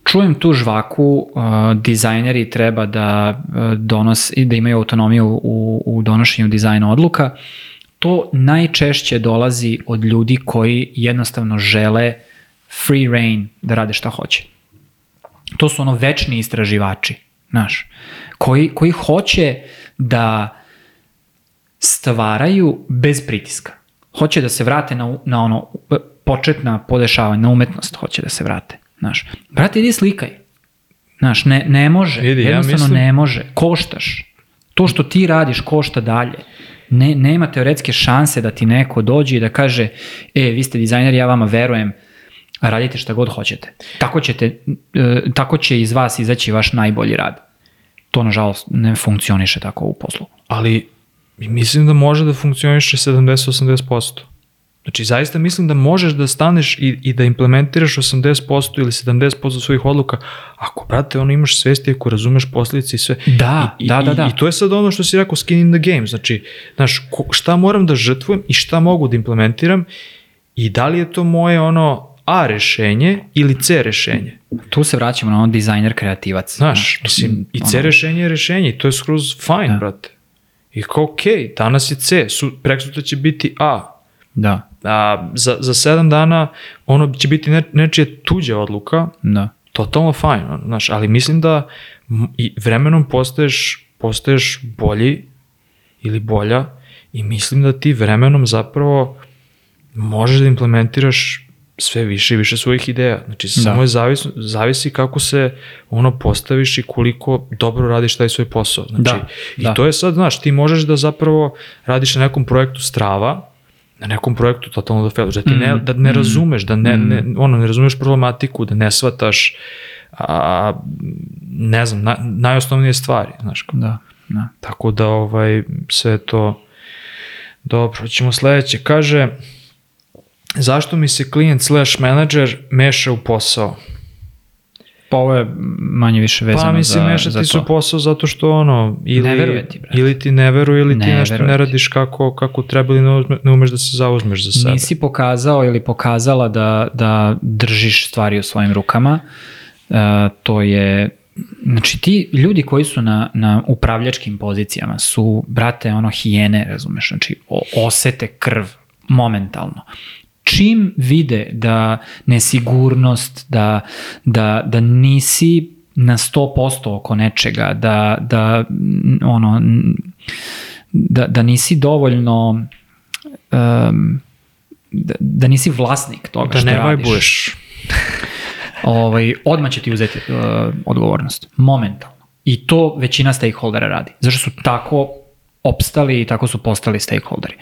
Speaker 2: čujem tu žvaku, uh, dizajneri treba da uh, donos, da imaju autonomiju u, u donošenju dizajna odluka, to najčešće dolazi od ljudi koji jednostavno žele free reign da rade šta hoće. To su ono večni istraživači, znaš, koji, koji hoće da stvaraju bez pritiska. Hoće da se vrate na, na ono početna podešavanja, na umetnost hoće da se vrate. Znaš, brate, idi slikaj. Znaš, ne, ne može, Vidi, jednostavno ja mislim... ne može. Koštaš. To što ti radiš košta dalje. Ne, nema teoretske šanse da ti neko dođe i da kaže, e, vi ste dizajner, ja vama verujem, radite šta god hoćete. Tako, ćete, e, tako će iz vas izaći vaš najbolji rad. To, nažalost, ne funkcioniše tako u poslu.
Speaker 1: Ali mislim da može da funkcioniše 70-80%. Znači, zaista mislim da možeš da staneš i, i da implementiraš 80% ili 70% svojih odluka, ako, brate, ono imaš svesti, ako razumeš posljedice i sve.
Speaker 2: Da,
Speaker 1: I,
Speaker 2: da, da, da.
Speaker 1: I, I to je sad ono što si rekao, skin in the game. Znači, znaš, ko, šta moram da žrtvujem i šta mogu da implementiram i da li je to moje ono A rešenje ili C rešenje.
Speaker 2: Tu se vraćamo na ono dizajner kreativac.
Speaker 1: Znaš, mislim, i C ono... rešenje je rešenje i to je skroz fine, da. brate. I kao, okej, okay, danas je C, su, preksutra će biti A.
Speaker 2: Da
Speaker 1: a, za, za sedam dana ono će biti ne, nečije tuđa odluka,
Speaker 2: da.
Speaker 1: totalno fajn, znaš, ali mislim da i vremenom postaješ, postaješ bolji ili bolja i mislim da ti vremenom zapravo možeš da implementiraš sve više i više svojih ideja. Znači, da. samo je zavis, zavisi kako se ono postaviš i koliko dobro radiš taj svoj posao. Znači,
Speaker 2: da,
Speaker 1: I
Speaker 2: da.
Speaker 1: to je sad, znaš, ti možeš da zapravo radiš na nekom projektu strava, na nekom projektu totalno da failiš, da ti ne, mm. da ne mm. razumeš, da ne, ne, mm. ono, ne razumeš problematiku, da ne shvataš a, ne znam, na, najosnovnije stvari, znaš kao.
Speaker 2: Da, da.
Speaker 1: Tako da ovaj, sve to dobro, ćemo sledeće, kaže zašto mi se klijent slash manager meša u posao?
Speaker 2: Pa ovo je manje više vezano za,
Speaker 1: pa, mislim, za, za to. su posao zato što ono, ili,
Speaker 2: ne veruje ti, brate.
Speaker 1: ili ti ne veruje, ili ne ti nešto ne radiš kako, kako treba ili ne, ne umeš da se zauzmeš za sebe.
Speaker 2: Nisi pokazao ili pokazala da, da držiš stvari u svojim rukama, uh, to je Znači ti ljudi koji su na, na upravljačkim pozicijama su, brate, ono hijene, razumeš, znači osete krv momentalno čim vide da nesigurnost, da, da, da nisi na 100% oko nečega, da, da ono, da, da nisi dovoljno um, da, da nisi vlasnik toga
Speaker 1: Da
Speaker 2: što
Speaker 1: ne
Speaker 2: radiš.
Speaker 1: vajbuješ.
Speaker 2: ovaj, odmah će ti uzeti uh, odgovornost. Momentalno. I to većina stakeholdera radi. Zašto su tako opstali i tako su postali stakeholderi.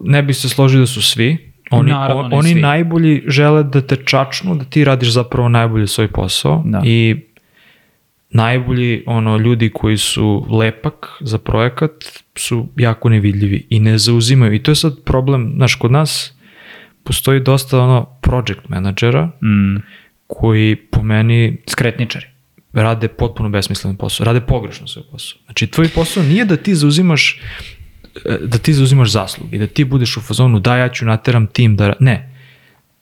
Speaker 1: Ne bi se složio da su svi. Oni,
Speaker 2: Naravno,
Speaker 1: on- oni
Speaker 2: svi.
Speaker 1: najbolji žele da te čačnu, da ti radiš zapravo najbolje svoj posao
Speaker 2: Da.
Speaker 1: i najbolji ono ljudi koji su lepak za projekat su jako nevidljivi i ne zauzimaju. I to je sad problem, znaš, kod nas postoji dosta ono project menadžera
Speaker 2: Mm.
Speaker 1: koji po meni
Speaker 2: Skretničari.
Speaker 1: rade potpuno besmislen posao, rade pogrešno svoj posao. Znači, tvoj posao nije da ti zauzimaš da ti zauzimaš zasluge i da ti budeš u fazonu da ja ću nateram tim da... ra-" Ne.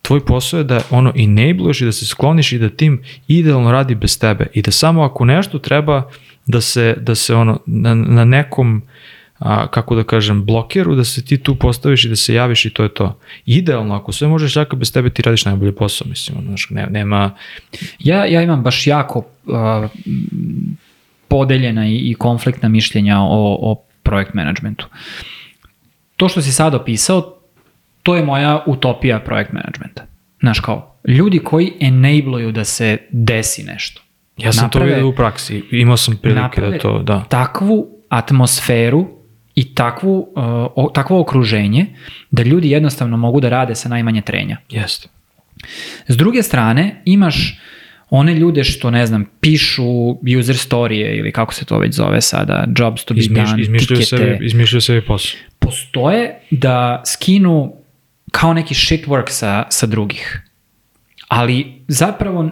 Speaker 1: Tvoj posao je da ono enabluješ i da se skloniš i da tim idealno radi bez tebe i da samo ako nešto treba da se, da se ono na, na nekom a, kako da kažem, blokeru, da se ti tu postaviš i da se javiš i to je to. Idealno, ako sve možeš jako bez tebe, ti radiš najbolje posao, mislim, ono, ne, nema,
Speaker 2: Ja, ja imam baš jako uh, podeljena i, i konfliktna mišljenja o, o projekt managementu. To što si sad opisao, to je moja utopija projekt managementa. Znaš kao, ljudi koji enabluju da se desi nešto.
Speaker 1: Ja sam to
Speaker 2: Naprave-
Speaker 1: vidio u praksi, imao sam prilike da to, da.
Speaker 2: takvu atmosferu i takvu, uh, o, takvo okruženje da ljudi jednostavno mogu da rade sa najmanje trenja.
Speaker 1: Jeste.
Speaker 2: S druge strane, imaš one ljude što, ne znam, pišu user storije ili kako se to već zove sada, jobs to be
Speaker 1: Izmiš,
Speaker 2: done,
Speaker 1: izmišljaju,
Speaker 2: tikete,
Speaker 1: sebi, izmišljaju sebi posao.
Speaker 2: postoje da skinu kao neki shit work sa, sa drugih. Ali zapravo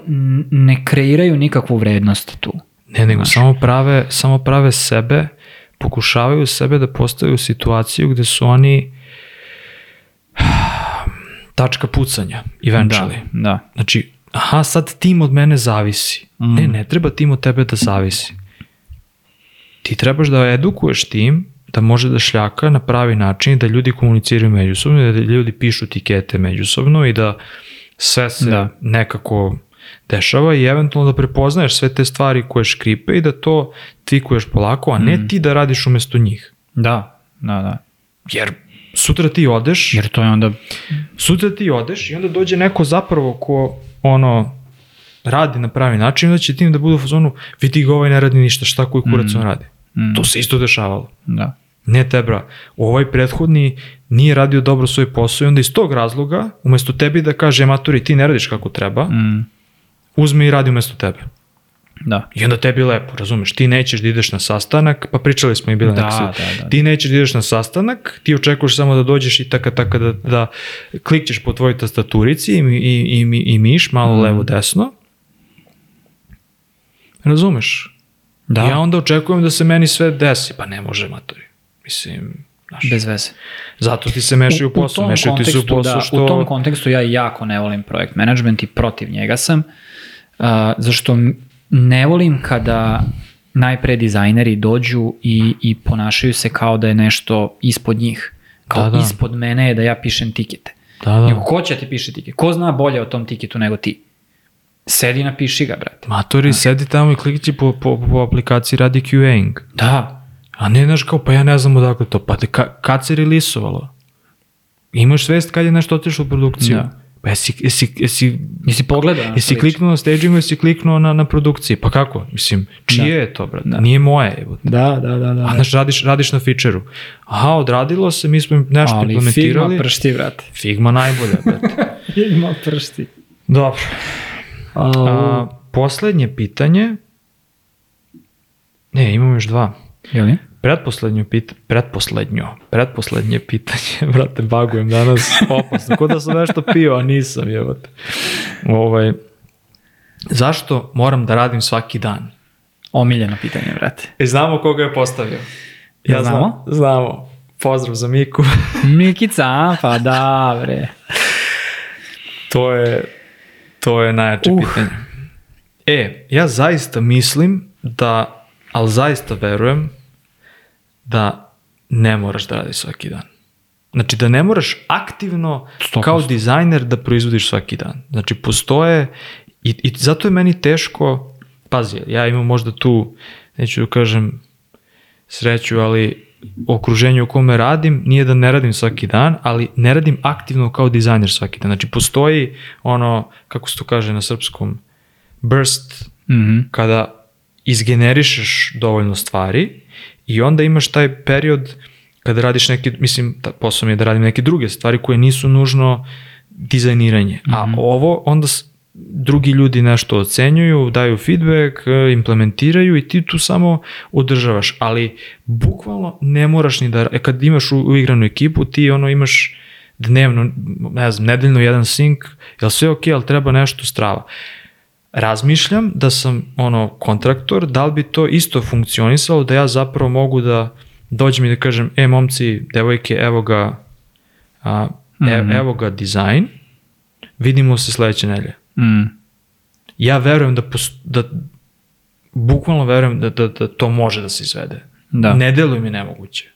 Speaker 2: ne kreiraju nikakvu vrednost tu.
Speaker 1: Ne, nego samo prave, samo prave sebe, pokušavaju sebe da postave u situaciju gde su oni tačka pucanja, eventually.
Speaker 2: Da, da.
Speaker 1: Znači, aha, sad tim od mene zavisi.
Speaker 2: Mm.
Speaker 1: Ne, ne treba tim od tebe da zavisi. Ti trebaš da edukuješ tim da može da šljaka na pravi način da ljudi komuniciraju međusobno, da ljudi pišu tikete međusobno i da sve se
Speaker 2: Da.
Speaker 1: nekako dešava i eventualno da prepoznaješ sve te stvari koje škripe i da to tvikuješ polako, a
Speaker 2: Mm.
Speaker 1: ne ti da radiš umesto njih.
Speaker 2: Da, da, da.
Speaker 1: Jer sutra ti odeš,
Speaker 2: Jer to je onda...
Speaker 1: sutra ti odeš i onda dođe neko zapravo ko ono radi na pravi način, onda će tim da budu u fazonu, vidi ga ovaj ne radi ništa, šta koji kurac on radi.
Speaker 2: Mm.
Speaker 1: To se isto dešavalo.
Speaker 2: Da.
Speaker 1: Ne tebra, ovaj prethodni nije radio dobro svoj posao i onda iz tog razloga, umesto tebi da kaže, maturi, ti ne radiš kako treba,
Speaker 2: Mm.
Speaker 1: uzme i radi umesto tebe.
Speaker 2: Da.
Speaker 1: I onda tebi lepo, razumeš, ti nećeš da ideš na sastanak, pa pričali smo i bili
Speaker 2: Da, da, da.
Speaker 1: ti nećeš da ideš na sastanak, ti očekuješ samo da dođeš i taka taka da, da klikćeš po tvojoj tastaturici i, i, i, i miš malo
Speaker 2: Mm.
Speaker 1: levo desno. Razumeš?
Speaker 2: Da.
Speaker 1: Ja onda očekujem da se meni sve desi, pa ne može matori. Mislim, znaš,
Speaker 2: Bez veze.
Speaker 1: zato ti se mešaju u
Speaker 2: tom
Speaker 1: mešaju ti se u posao
Speaker 2: da,
Speaker 1: što...
Speaker 2: U tom kontekstu ja jako ne volim projekt management i protiv njega sam, uh, zašto ne volim kada najpre dizajneri dođu i, i ponašaju se kao da je nešto ispod njih. Kao
Speaker 1: Da, da.
Speaker 2: ispod mene je da ja pišem tikete.
Speaker 1: Da, da.
Speaker 2: Nego ko će ti piše tiket? Ko zna bolje o tom tiketu nego ti? Sedi napiši ga, brate.
Speaker 1: Matori, sedi tamo i klikći po, po, po aplikaciji radi QA-ing.
Speaker 2: Da,
Speaker 1: A ne, znaš kao, pa ja ne znam odakle to. Pa te, ka, kad se relisovalo? Imaš svest kad je nešto otišlo u produkciju?
Speaker 2: Da.
Speaker 1: Pa jesi, jesi, jesi,
Speaker 2: nisi pogledao?
Speaker 1: jesi kliknuo na stagingu, jesi kliknuo na, na produkciji? Pa kako? Mislim, čije
Speaker 2: Da.
Speaker 1: je to, brate?
Speaker 2: Da.
Speaker 1: Nije moje. Evo.
Speaker 2: Da, da, da. da.
Speaker 1: A znaš, radiš, radiš na featureu. Aha, odradilo se, mi smo nešto
Speaker 2: Ali
Speaker 1: implementirali.
Speaker 2: Figma pršti, brate.
Speaker 1: Figma najbolja, brate.
Speaker 2: Figma pršti.
Speaker 1: Dobro. A, poslednje pitanje. Ne, imamo još dva.
Speaker 2: Jeli?
Speaker 1: Pretposlednje pitanje, pretposlednjo, pretposlednje pitanje, brate, bagujem danas, opasno, ko da sam nešto pio, a nisam, jebate. Ovaj, zašto moram da radim svaki dan?
Speaker 2: Omiljeno pitanje, brate.
Speaker 1: E, znamo koga je postavio.
Speaker 2: Ja znamo?
Speaker 1: Znam, znamo. Pozdrav za Miku.
Speaker 2: Mikica, pa da, bre.
Speaker 1: to je, to je najjače
Speaker 2: Uh.
Speaker 1: pitanje. E, ja zaista mislim da, ali zaista verujem da ne moraš da radiš svaki dan. Znači da ne moraš aktivno
Speaker 2: 100%.
Speaker 1: kao dizajner da proizvodiš svaki dan. Znači postoje i, i zato je meni teško, pazi, ja imam možda tu, neću da kažem, sreću, ali okruženje u kome radim nije da ne radim svaki dan, ali ne radim aktivno kao dizajner svaki dan. Znači postoji ono, kako se to kaže na srpskom, burst,
Speaker 2: Mm -hmm.
Speaker 1: kada izgenerišeš dovoljno stvari i onda imaš taj period kada radiš neki, mislim, ta, posao mi je da radim neke druge stvari koje nisu nužno dizajniranje. Mm -hmm. A ovo onda drugi ljudi nešto ocenjuju, daju feedback, e, implementiraju i ti tu samo održavaš, ali bukvalno ne moraš ni da, e, kad imaš uigranu ekipu, ti ono imaš dnevno, ne znam, nedeljno jedan sync, jel sve ok, ali treba nešto strava. Razmišljam da sam ono kontraktor, da li bi to isto funkcionisalo, da ja zapravo mogu da dođem i da kažem, e momci, devojke, evo ga, a, e,
Speaker 2: Mhm.
Speaker 1: evo ga dizajn, vidimo se sledeće nedelje
Speaker 2: Mm.
Speaker 1: ja verujem da, pos, da bukvalno verujem da, da, da to može da se izvede.
Speaker 2: Da.
Speaker 1: Ne deluje mi nemoguće.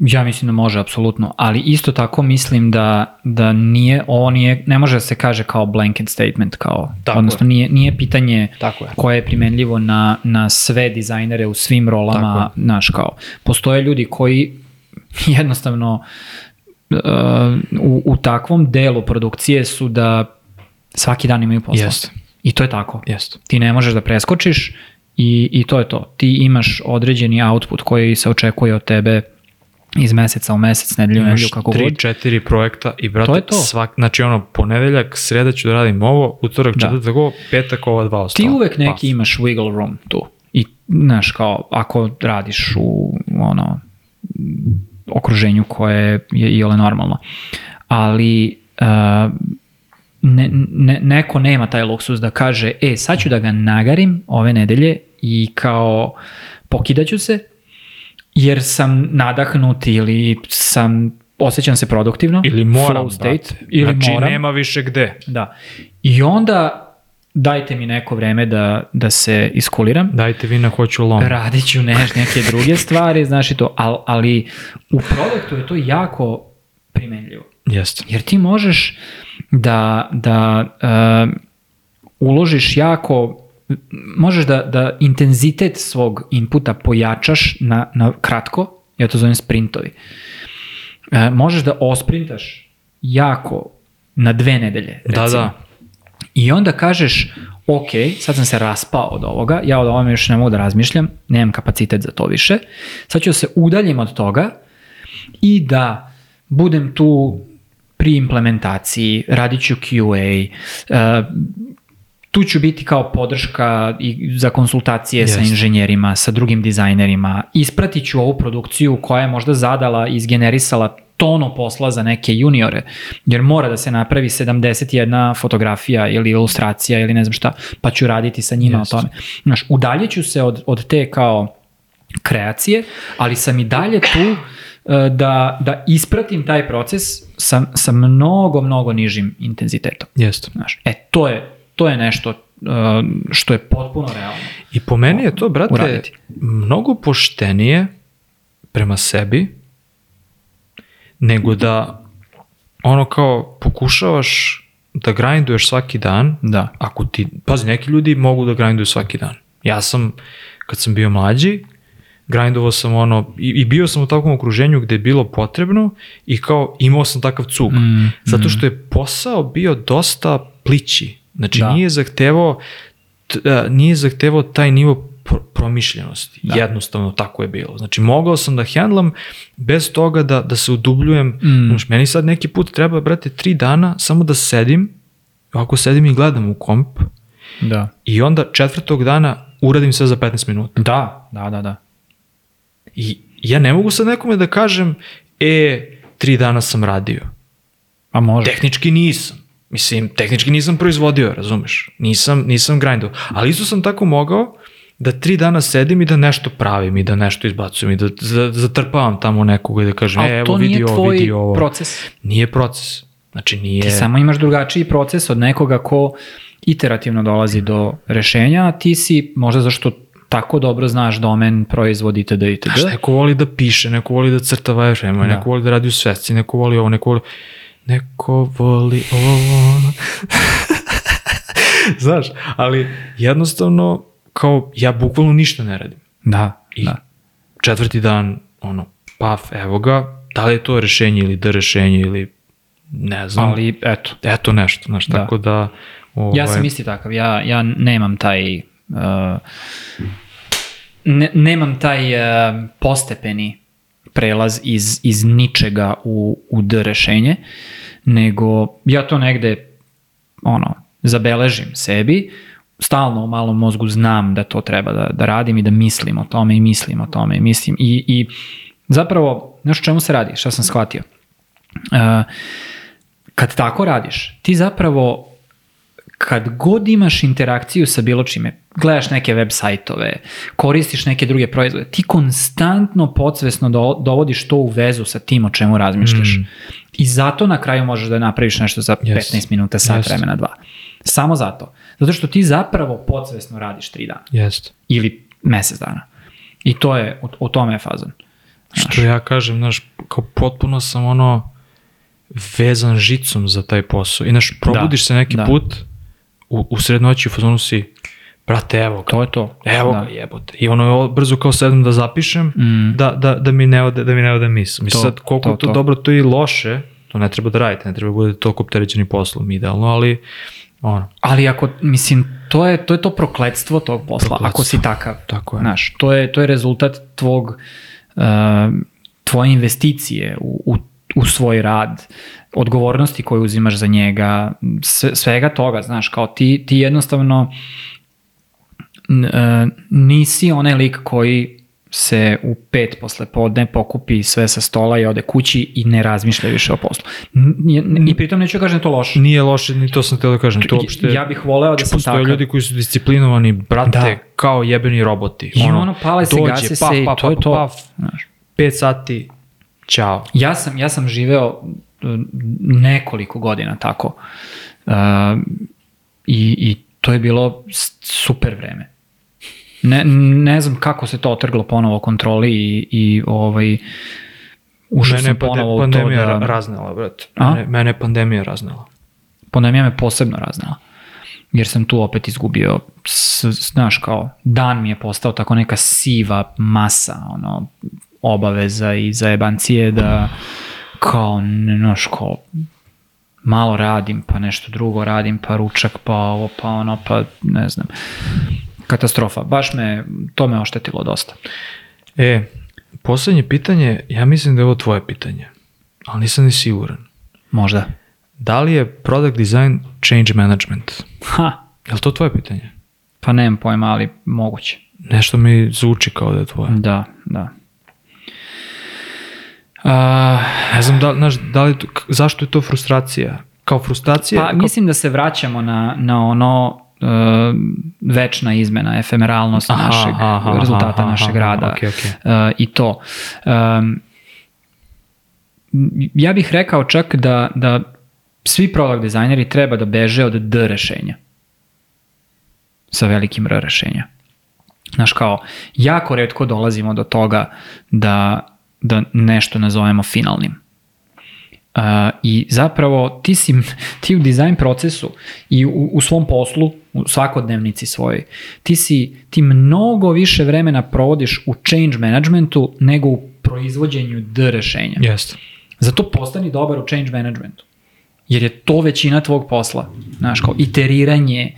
Speaker 2: Ja mislim da može, apsolutno, ali isto tako mislim da, da nije, ovo nije, ne može da se kaže kao blanket statement, kao,
Speaker 1: Tako
Speaker 2: odnosno
Speaker 1: je.
Speaker 2: nije, nije pitanje
Speaker 1: Tako je.
Speaker 2: koje je primenljivo na, na sve dizajnere u svim rolama,
Speaker 1: Tako
Speaker 2: znaš kao, postoje ljudi koji jednostavno uh, u, u takvom delu produkcije su da svaki dan imaju posla.
Speaker 1: Jeste.
Speaker 2: I to je tako.
Speaker 1: Jeste.
Speaker 2: Ti ne možeš da preskočiš i, i to je to. Ti imaš određeni output koji se očekuje od tebe iz meseca u mesec, nedelju nedelju,
Speaker 1: Imaš
Speaker 2: kako
Speaker 1: tri,
Speaker 2: god.
Speaker 1: četiri projekta i brate,
Speaker 2: To je to.
Speaker 1: Svak, znači ono, ponedeljak, sreda ću da radim ovo, utorak,
Speaker 2: Da.
Speaker 1: četvrtak ovo, petak ova dva ostala.
Speaker 2: Ti uvek neki
Speaker 1: Pa.
Speaker 2: imaš wiggle room tu. I, znaš, kao, ako radiš u, ono, okruženju koje je i ole normalno. Ali, uh, ne, ne, neko nema taj luksus da kaže, e, sad ću da ga nagarim ove nedelje i kao pokidaću se, jer sam nadahnut ili sam osjećam se produktivno.
Speaker 1: Ili moram,
Speaker 2: flow state,
Speaker 1: brate.
Speaker 2: ili
Speaker 1: znači,
Speaker 2: moram.
Speaker 1: nema više gde.
Speaker 2: Da. I onda dajte mi neko vreme da, da se iskuliram.
Speaker 1: Dajte vi na hoću lom.
Speaker 2: Radit ću ne, neke druge stvari, znaš i to, ali, ali u produktu je to jako primenljivo.
Speaker 1: Jeste.
Speaker 2: Jer ti možeš da, da uh, uložiš jako, možeš da, da intenzitet svog inputa pojačaš na, na kratko, ja to zovem sprintovi. Uh, možeš da osprintaš jako na dve nedelje, recimo.
Speaker 1: Da, da.
Speaker 2: I onda kažeš, ok, sad sam se raspao od ovoga, ja od ovome još ne mogu da razmišljam, nemam kapacitet za to više, sad ću da se udaljim od toga i da budem tu pri implementaciji, radit ću QA, uh, tu ću biti kao podrška i za konsultacije sa
Speaker 1: Jeste.
Speaker 2: inženjerima, sa drugim dizajnerima, ispratit ću ovu produkciju koja je možda zadala i izgenerisala tono posla za neke juniore, jer mora da se napravi 71 fotografija ili ilustracija ili ne znam šta, pa ću raditi sa njima
Speaker 1: Jeste.
Speaker 2: o tome. Znaš, udaljet ću se od, od te kao kreacije, ali sam i dalje tu e, da, da ispratim taj proces sa, sa mnogo, mnogo nižim intenzitetom.
Speaker 1: Jeste.
Speaker 2: Znaš, e, to je, to je nešto uh, što je potpuno realno.
Speaker 1: I po meni je to, brate,
Speaker 2: Uraditi.
Speaker 1: mnogo poštenije prema sebi nego da ono kao pokušavaš da grinduješ svaki dan,
Speaker 2: Da.
Speaker 1: ako ti, pazi, neki ljudi mogu da grinduju svaki dan. Ja sam, kad sam bio mlađi, grindovao sam ono, i, i bio sam u takvom okruženju gde je bilo potrebno i kao imao sam takav cug.
Speaker 2: Mm,
Speaker 1: zato što je posao bio dosta plići. Znači
Speaker 2: Da.
Speaker 1: nije zahtevao a, nije zahtevao taj nivo pro- promišljenosti.
Speaker 2: Da.
Speaker 1: Jednostavno tako je bilo. Znači mogao sam da handlam bez toga da, da se udubljujem.
Speaker 2: Mm.
Speaker 1: Znaš, meni sad neki put treba, brate, tri dana samo da sedim, ako sedim i gledam u komp,
Speaker 2: Da.
Speaker 1: i onda četvrtog dana uradim sve za 15 minuta.
Speaker 2: Da, da, da, da.
Speaker 1: I ja ne mogu sad nekome da kažem, e, tri dana sam radio.
Speaker 2: A može.
Speaker 1: Tehnički nisam. Mislim, tehnički nisam proizvodio, razumeš? Nisam, nisam grindao. Ali isto sam tako mogao da tri dana sedim i da nešto pravim i da nešto izbacujem i da za- zatrpavam tamo nekoga i da kažem, e, evo vidi ovo, vidi ovo.
Speaker 2: proces.
Speaker 1: Nije proces. Znači nije...
Speaker 2: Ti samo imaš drugačiji proces od nekoga ko iterativno dolazi do rešenja, a ti si možda zašto tako dobro znaš domen, proizvod itd. itd.
Speaker 1: Znaš, neko voli da piše, neko voli da crta wireframe,
Speaker 2: Da.
Speaker 1: neko voli da radi u svesci, neko voli ovo, neko voli... Neko voli ovo... Znaš, ali jednostavno, kao, ja bukvalno ništa ne radim.
Speaker 2: Da,
Speaker 1: I
Speaker 2: da.
Speaker 1: četvrti dan, ono, paf, evo ga, da li je to rešenje ili da rešenje ili ne znam.
Speaker 2: Ali, eto.
Speaker 1: Eto nešto, znaš,
Speaker 2: Da.
Speaker 1: tako da... Ovaj,
Speaker 2: Ja sam isti takav, ja, ja nemam taj... Uh, ne, nemam taj uh, postepeni prelaz iz, iz ničega u, u D rešenje, nego ja to negde ono, zabeležim sebi, stalno u malom mozgu znam da to treba da, da radim i da mislim o tome i mislim o tome i mislim i, i zapravo, znaš čemu se radi, šta sam shvatio? Uh, kad tako radiš, ti zapravo kad god imaš interakciju sa bilo čime, gledaš neke web sajtove, koristiš neke druge proizvode, ti konstantno podsvesno do, dovodiš to u vezu sa tim o čemu razmišljaš.
Speaker 1: Mm.
Speaker 2: I zato na kraju možeš da napraviš nešto za
Speaker 1: Yes.
Speaker 2: 15 minuta, sat
Speaker 1: Yes.
Speaker 2: vremena, dva. Samo zato. Zato što ti zapravo podsvesno radiš 3 dana
Speaker 1: Jest.
Speaker 2: ili mesec dana. I to je, o, o tome je fazon.
Speaker 1: Što ja kažem, znaš, kao potpuno sam ono vezan žicom za taj posao. I znaš, probudiš
Speaker 2: Da,
Speaker 1: se neki
Speaker 2: da.
Speaker 1: put, u, u srednoći u fazonu si, brate, evo ga,
Speaker 2: To je to.
Speaker 1: evo
Speaker 2: da.
Speaker 1: ga, jebote. I ono, brzo kao sedem da zapišem,
Speaker 2: Mm.
Speaker 1: da, da, da mi ne ode, da mi ne ode misl. Mislim, sad, koliko
Speaker 2: to,
Speaker 1: to,
Speaker 2: to.
Speaker 1: dobro, to i loše, to ne treba da radite, ne treba da budete toliko opterećeni poslom, idealno, ali, ono,
Speaker 2: Ali ako, mislim, to je to, je to prokledstvo tog posla,
Speaker 1: Prokletstvo.
Speaker 2: ako si takav.
Speaker 1: Tako je.
Speaker 2: Znaš, to je, to je rezultat tvog, uh, tvoje investicije u, u, u svoj rad, odgovornosti koju uzimaš za njega, sve, svega toga, znaš, kao ti, ti jednostavno e, nisi onaj lik koji se u pet posle podne pokupi sve sa stola i ode kući i ne razmišlja više o poslu. I pritom neću da kažem da to loše.
Speaker 1: nije loše, ni to sam teo da kažem, to uopšte...
Speaker 2: Ja bih voleo da sam
Speaker 1: Postoje
Speaker 2: takav.
Speaker 1: ljudi koji su disciplinovani, brate,
Speaker 2: Da.
Speaker 1: kao jebeni roboti.
Speaker 2: I ono, pale se,
Speaker 1: dođe,
Speaker 2: gase
Speaker 1: paf,
Speaker 2: se i
Speaker 1: paf,
Speaker 2: to je
Speaker 1: paf,
Speaker 2: to.
Speaker 1: Paf,
Speaker 2: Znaš.
Speaker 1: 5 sati, ćao.
Speaker 2: Ja sam, ja sam živeo uh, nekoliko godina tako. Uh, i, I to je bilo super vreme. Ne, ne znam kako se to otrglo ponovo kontroli i, i ovaj, ušao
Speaker 1: Mene
Speaker 2: sam ponovo u to da...
Speaker 1: ra- raznela, brate. Mene, mene pandemija raznela.
Speaker 2: pandemija me posebno raznala. Jer sam tu opet izgubio, s, znaš kao, dan mi je postao tako neka siva masa, ono, obaveza i zajebancije da kao, ne, znaš, kao, malo radim, pa nešto drugo radim, pa ručak, pa ovo, pa ono, pa ne znam. Katastrofa. Baš me, to me oštetilo dosta.
Speaker 1: E, poslednje pitanje, ja mislim da je ovo tvoje pitanje, ali nisam ni siguran.
Speaker 2: Možda.
Speaker 1: Da li je product design change management?
Speaker 2: Ha,
Speaker 1: Je li to tvoje pitanje?
Speaker 2: pa nemam pojma, ali moguće.
Speaker 1: Nešto mi zvuči kao da je tvoje.
Speaker 2: Da, da. A,
Speaker 1: Ne znam da, znaš, da li, zašto je to frustracija? Kao frustracija?
Speaker 2: Pa
Speaker 1: kao,
Speaker 2: mislim da se vraćamo na, na ono uh, večna izmena, efemeralnost
Speaker 1: Aha,
Speaker 2: našeg
Speaker 1: aha,
Speaker 2: rezultata
Speaker 1: aha,
Speaker 2: našeg
Speaker 1: aha,
Speaker 2: rada
Speaker 1: okej, okej.
Speaker 2: Uh, i to. Um, ja bih rekao čak da, da svi product dizajneri treba da beže od D rešenja sa velikim R rešenja. Znaš kao, jako redko dolazimo do toga da, da nešto nazovemo finalnim. Uh, I zapravo ti si, ti u dizajn procesu i u, u svom poslu, u svakodnevnici svojoj, ti si, ti mnogo više vremena provodiš u change managementu nego u proizvođenju D rešenja.
Speaker 1: Jeste.
Speaker 2: Zato postani dobar u change managementu. Jer je to većina tvog posla. Znaš, kao iteriranje,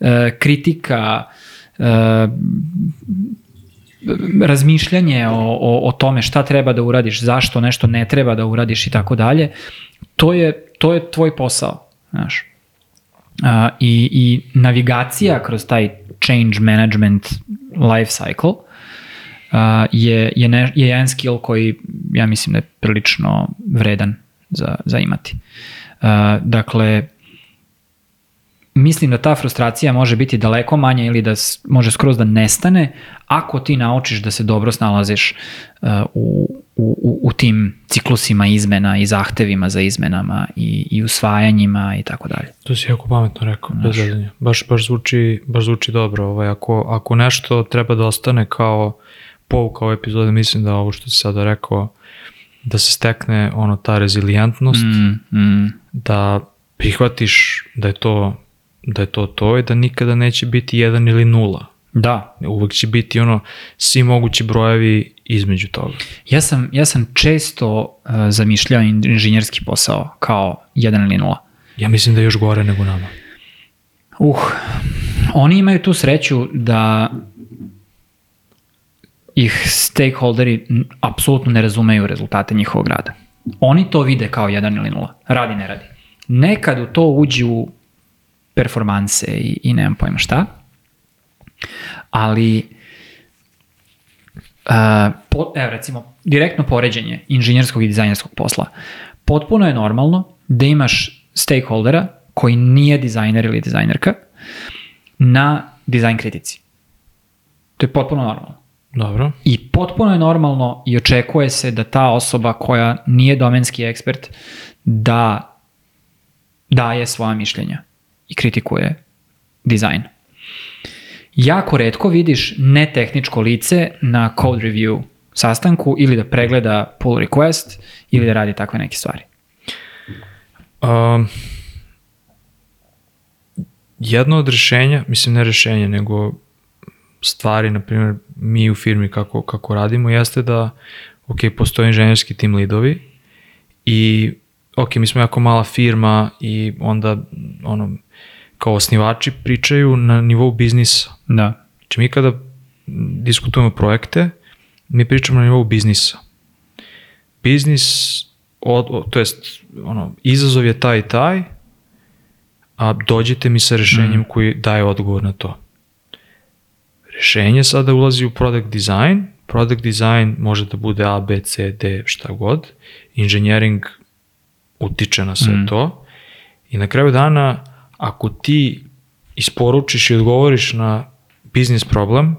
Speaker 2: e, kritika, e, razmišljanje o, o, o tome šta treba da uradiš, zašto nešto ne treba da uradiš i tako dalje, to je, to je tvoj posao. Znaš. A, i, I navigacija kroz taj change management life cycle a, je, je, ne, je jedan skill koji ja mislim da je prilično vredan za, za imati. A, dakle, mislim da ta frustracija može biti daleko manja ili da može skroz da nestane ako ti naučiš da se dobro snalaziš uh, u, u, u tim ciklusima izmena i zahtevima za izmenama i, i usvajanjima i tako dalje.
Speaker 1: To si jako pametno rekao, bez zezanja. Baš, baš, zvuči, baš zvuči dobro. Ovaj, ako, ako nešto treba da ostane kao pouka ove epizode, mislim da ovo što si sada rekao, da se stekne ono ta rezilijentnost,
Speaker 2: Mm, mm,
Speaker 1: da prihvatiš da je to da je to to i da nikada neće biti jedan ili nula.
Speaker 2: da,
Speaker 1: Uvek će biti ono svi mogući brojevi između toga.
Speaker 2: Ja sam, ja sam često uh, zamišljao inženjerski posao kao jedan ili nula.
Speaker 1: Ja mislim da je još gore nego nama.
Speaker 2: Uh, oni imaju tu sreću da ih stakeholderi apsolutno ne razumeju rezultate njihovog rada. Oni to vide kao jedan ili nula. Radi, ne radi. Nekad u to uđu performanse i, i nemam pojma šta, ali uh, po, evo recimo, direktno poređenje inženjerskog i dizajnerskog posla. Potpuno je normalno da imaš stakeholdera koji nije dizajner ili dizajnerka na dizajn kritici. To je potpuno normalno.
Speaker 1: Dobro.
Speaker 2: I potpuno je normalno i očekuje se da ta osoba koja nije domenski ekspert da daje svoja mišljenja i kritikuje dizajn. Jako redko vidiš netehničko lice na code review sastanku ili da pregleda pull request ili da radi takve neke stvari.
Speaker 1: Um, jedno od rešenja, mislim ne rešenja, nego stvari, na primjer, mi u firmi kako, kako radimo, jeste da, ok, postoje inženjerski tim lidovi i, ok, mi smo jako mala firma i onda, ono, kao osnivači pričaju na nivou biznisa.
Speaker 2: Da.
Speaker 1: Znači mi kada diskutujemo projekte, mi pričamo na nivou biznisa. Biznis, od, od, to jest, ono, izazov je taj i taj, a dođite mi sa rešenjem mm. koji daje odgovor na to. Rešenje sada ulazi u product design, product design može da bude A, B, C, D, šta god, engineering utiče na sve mm. to i na kraju dana, ako ti isporučiš i odgovoriš na biznis problem,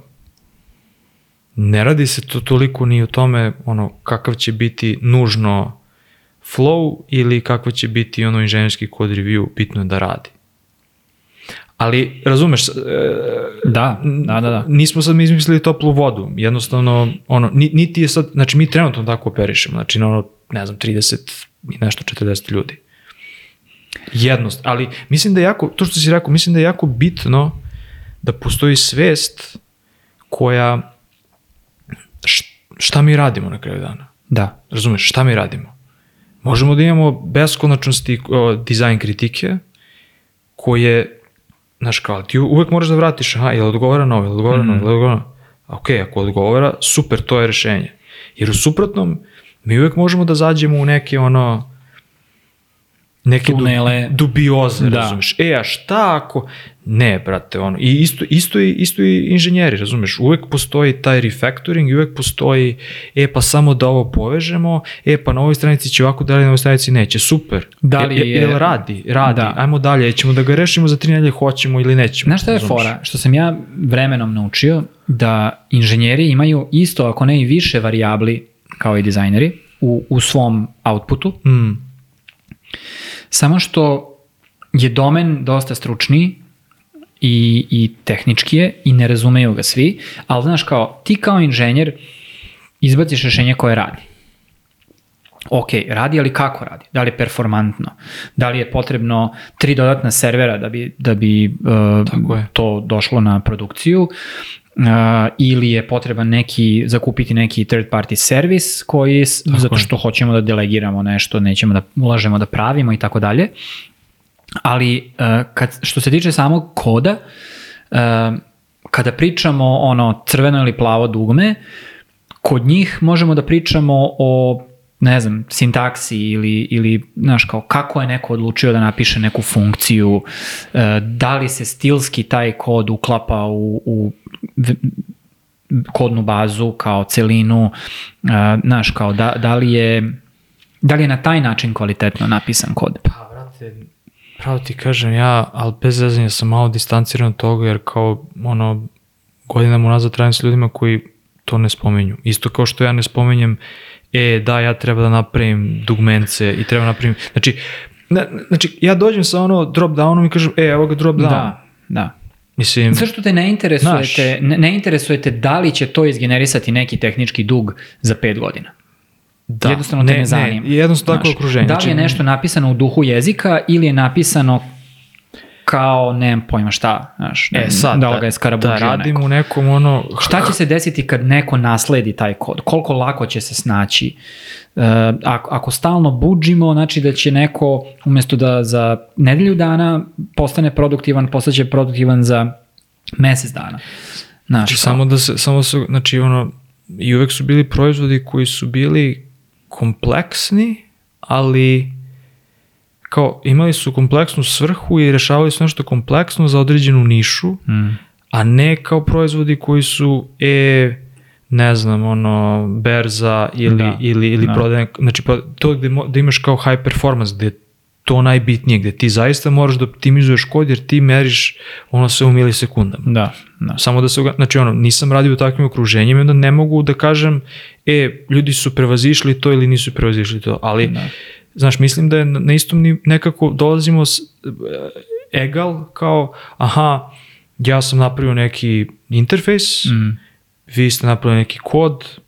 Speaker 1: ne radi se to toliko ni o tome ono kakav će biti nužno flow ili kakva će biti ono inženjerski kod review, bitno je da radi. Ali, razumeš, e,
Speaker 2: Da, da, da, da.
Speaker 1: nismo sad mi izmislili toplu vodu, jednostavno, ono, ni- niti je sad, znači mi trenutno tako operišemo, znači na ono, ne znam, 30 i nešto 40 ljudi. Jednost, ali mislim da je jako, to što si rekao, mislim da je jako bitno da postoji svest koja, šta mi radimo na kraju dana?
Speaker 2: Da.
Speaker 1: Razumeš, šta mi radimo? Možemo da imamo beskonačnosti o, dizajn kritike, koje, znaš kao, ti uvek moraš da vratiš, aha, jel odgovara na ovo, jel odgovara na ovo, jel odgovara na ovo? Ok, ako odgovara, super, to je rešenje. Jer u suprotnom, mi uvek možemo da zađemo u neke ono, neke
Speaker 2: Tunele.
Speaker 1: dubioze,
Speaker 2: Da.
Speaker 1: razumeš? E, a šta ako... Ne, brate, ono, i isto, isto, i, isto i inženjeri, razumeš? Uvek postoji taj refactoring i uvek postoji, e, pa samo da ovo povežemo, e, pa na ovoj stranici će ovako dalje, na ovoj stranici neće, super.
Speaker 2: Da li je-
Speaker 1: jel radi, radi,
Speaker 2: Da.
Speaker 1: ajmo dalje, ćemo da ga rešimo za tri nedelje, hoćemo ili nećemo.
Speaker 2: Znaš šta je
Speaker 1: razumeš?
Speaker 2: fora? Što sam ja vremenom naučio da inženjeri imaju isto, ako ne i više varijabli kao i dizajneri u, u svom outputu,
Speaker 1: Mm,
Speaker 2: samo što je domen dosta stručniji i, i tehnički je i ne razumeju ga svi, ali znaš kao, ti kao inženjer izbaciš rešenje koje radi. Ok, radi, ali kako radi? Da li je performantno? Da li je potrebno tri dodatna servera da bi, da bi uh,
Speaker 1: Tako je.
Speaker 2: to došlo na produkciju? Uh, ili je potreban neki, zakupiti neki third party servis koji, s- zato
Speaker 1: je.
Speaker 2: što hoćemo da delegiramo nešto, nećemo da ulažemo da pravimo i tako dalje. Ali uh, kad, što se tiče samog koda, uh, kada pričamo ono crveno ili plavo dugme, kod njih možemo da pričamo o ne znam, sintaksi ili, ili znaš, kao kako je neko odlučio da napiše neku funkciju, e, da li se stilski taj kod uklapa u, u kodnu bazu kao celinu, e, znaš, kao da, da li je da li je na taj način kvalitetno napisan kod?
Speaker 1: Pa, brate, pravo ti kažem ja, ali bez zezanja sam malo distanciran od toga, jer kao, ono, godinama unazad radim s ljudima koji to ne spomenju. Isto kao što ja ne spomenjem, e, da, ja treba da napravim dugmence i treba napravim, znači, na, znači, ja dođem sa ono drop downom i kažem, e, evo ga drop down.
Speaker 2: Da, da.
Speaker 1: Mislim,
Speaker 2: Zašto te ne interesujete, ne, ne interesujete da li će to izgenerisati neki tehnički dug za pet godina?
Speaker 1: da,
Speaker 2: jednostavno te ne, zanima.
Speaker 1: jednostavno tako
Speaker 2: Znaš,
Speaker 1: okruženje.
Speaker 2: Da li je
Speaker 1: Znači,
Speaker 2: nešto napisano u duhu jezika ili je napisano kao, nemam pojma šta, znaš,
Speaker 1: E sad,
Speaker 2: da li
Speaker 1: da,
Speaker 2: ga je skarabuđio
Speaker 1: da radim
Speaker 2: neko.
Speaker 1: u nekom ono...
Speaker 2: Šta će se desiti kad neko nasledi taj kod? Koliko lako će se snaći? E, ako, ako stalno buđimo, znači da će neko umesto da za nedelju dana postane produktivan, postaće produktivan za mesec dana. Znaš,
Speaker 1: Znači, samo da se, samo su, znači ono, i uvek su bili proizvodi koji su bili kompleksni, ali kao imali su kompleksnu svrhu i rešavali su nešto kompleksno za određenu nišu,
Speaker 2: Mm.
Speaker 1: a ne kao proizvodi koji su e ne znam, ono, berza ili,
Speaker 2: Da,
Speaker 1: ili, ili
Speaker 2: da.
Speaker 1: prodaje, znači pro- to gde, mo- da imaš kao high performance, gde to najbitnije, gde ti zaista moraš da optimizuješ kod jer ti meriš ono sve u milisekundama.
Speaker 2: Da, da.
Speaker 1: Samo da se, znači ono, nisam radio u takvim okruženjima, onda ne mogu da kažem, e, ljudi su prevazišli to ili nisu prevazišli to, ali,
Speaker 2: Da.
Speaker 1: Znaš, mislim da je na istom nekako dolazimo s, e, egal kao, aha, ja sam napravio neki interfejs,
Speaker 2: Mm.
Speaker 1: vi ste napravili neki kod,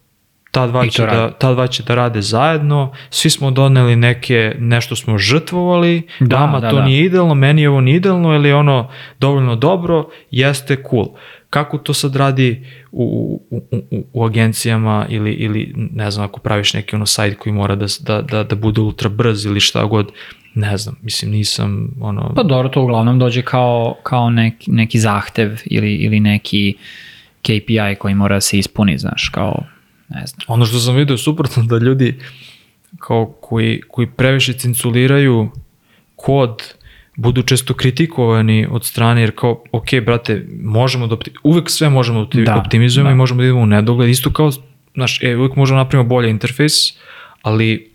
Speaker 1: ta dva,
Speaker 2: I
Speaker 1: će da, ta dva će da rade zajedno, svi smo doneli neke, nešto smo žrtvovali,
Speaker 2: Da,
Speaker 1: vama
Speaker 2: da,
Speaker 1: to
Speaker 2: da.
Speaker 1: nije idealno, meni ovo nije idealno, ili je ono dovoljno dobro, jeste cool. Kako to sad radi u, u, u, u agencijama ili, ili ne znam, ako praviš neki ono sajt koji mora da, da, da, da bude ultra brz ili šta god, ne znam, mislim nisam ono...
Speaker 2: Pa dobro, to uglavnom dođe kao, kao neki, neki zahtev ili, ili neki KPI koji mora da se ispuni, znaš, kao, ne znam.
Speaker 1: Ono što sam vidio je suprotno da ljudi kao koji, koji previše cinculiraju kod budu često kritikovani od strane jer kao, ok, brate, možemo da uvek sve možemo da opti-
Speaker 2: Da,
Speaker 1: optimizujemo
Speaker 2: da.
Speaker 1: i možemo da idemo u nedogled, isto kao, znaš, e, uvek možemo da napravimo bolje interfejs, ali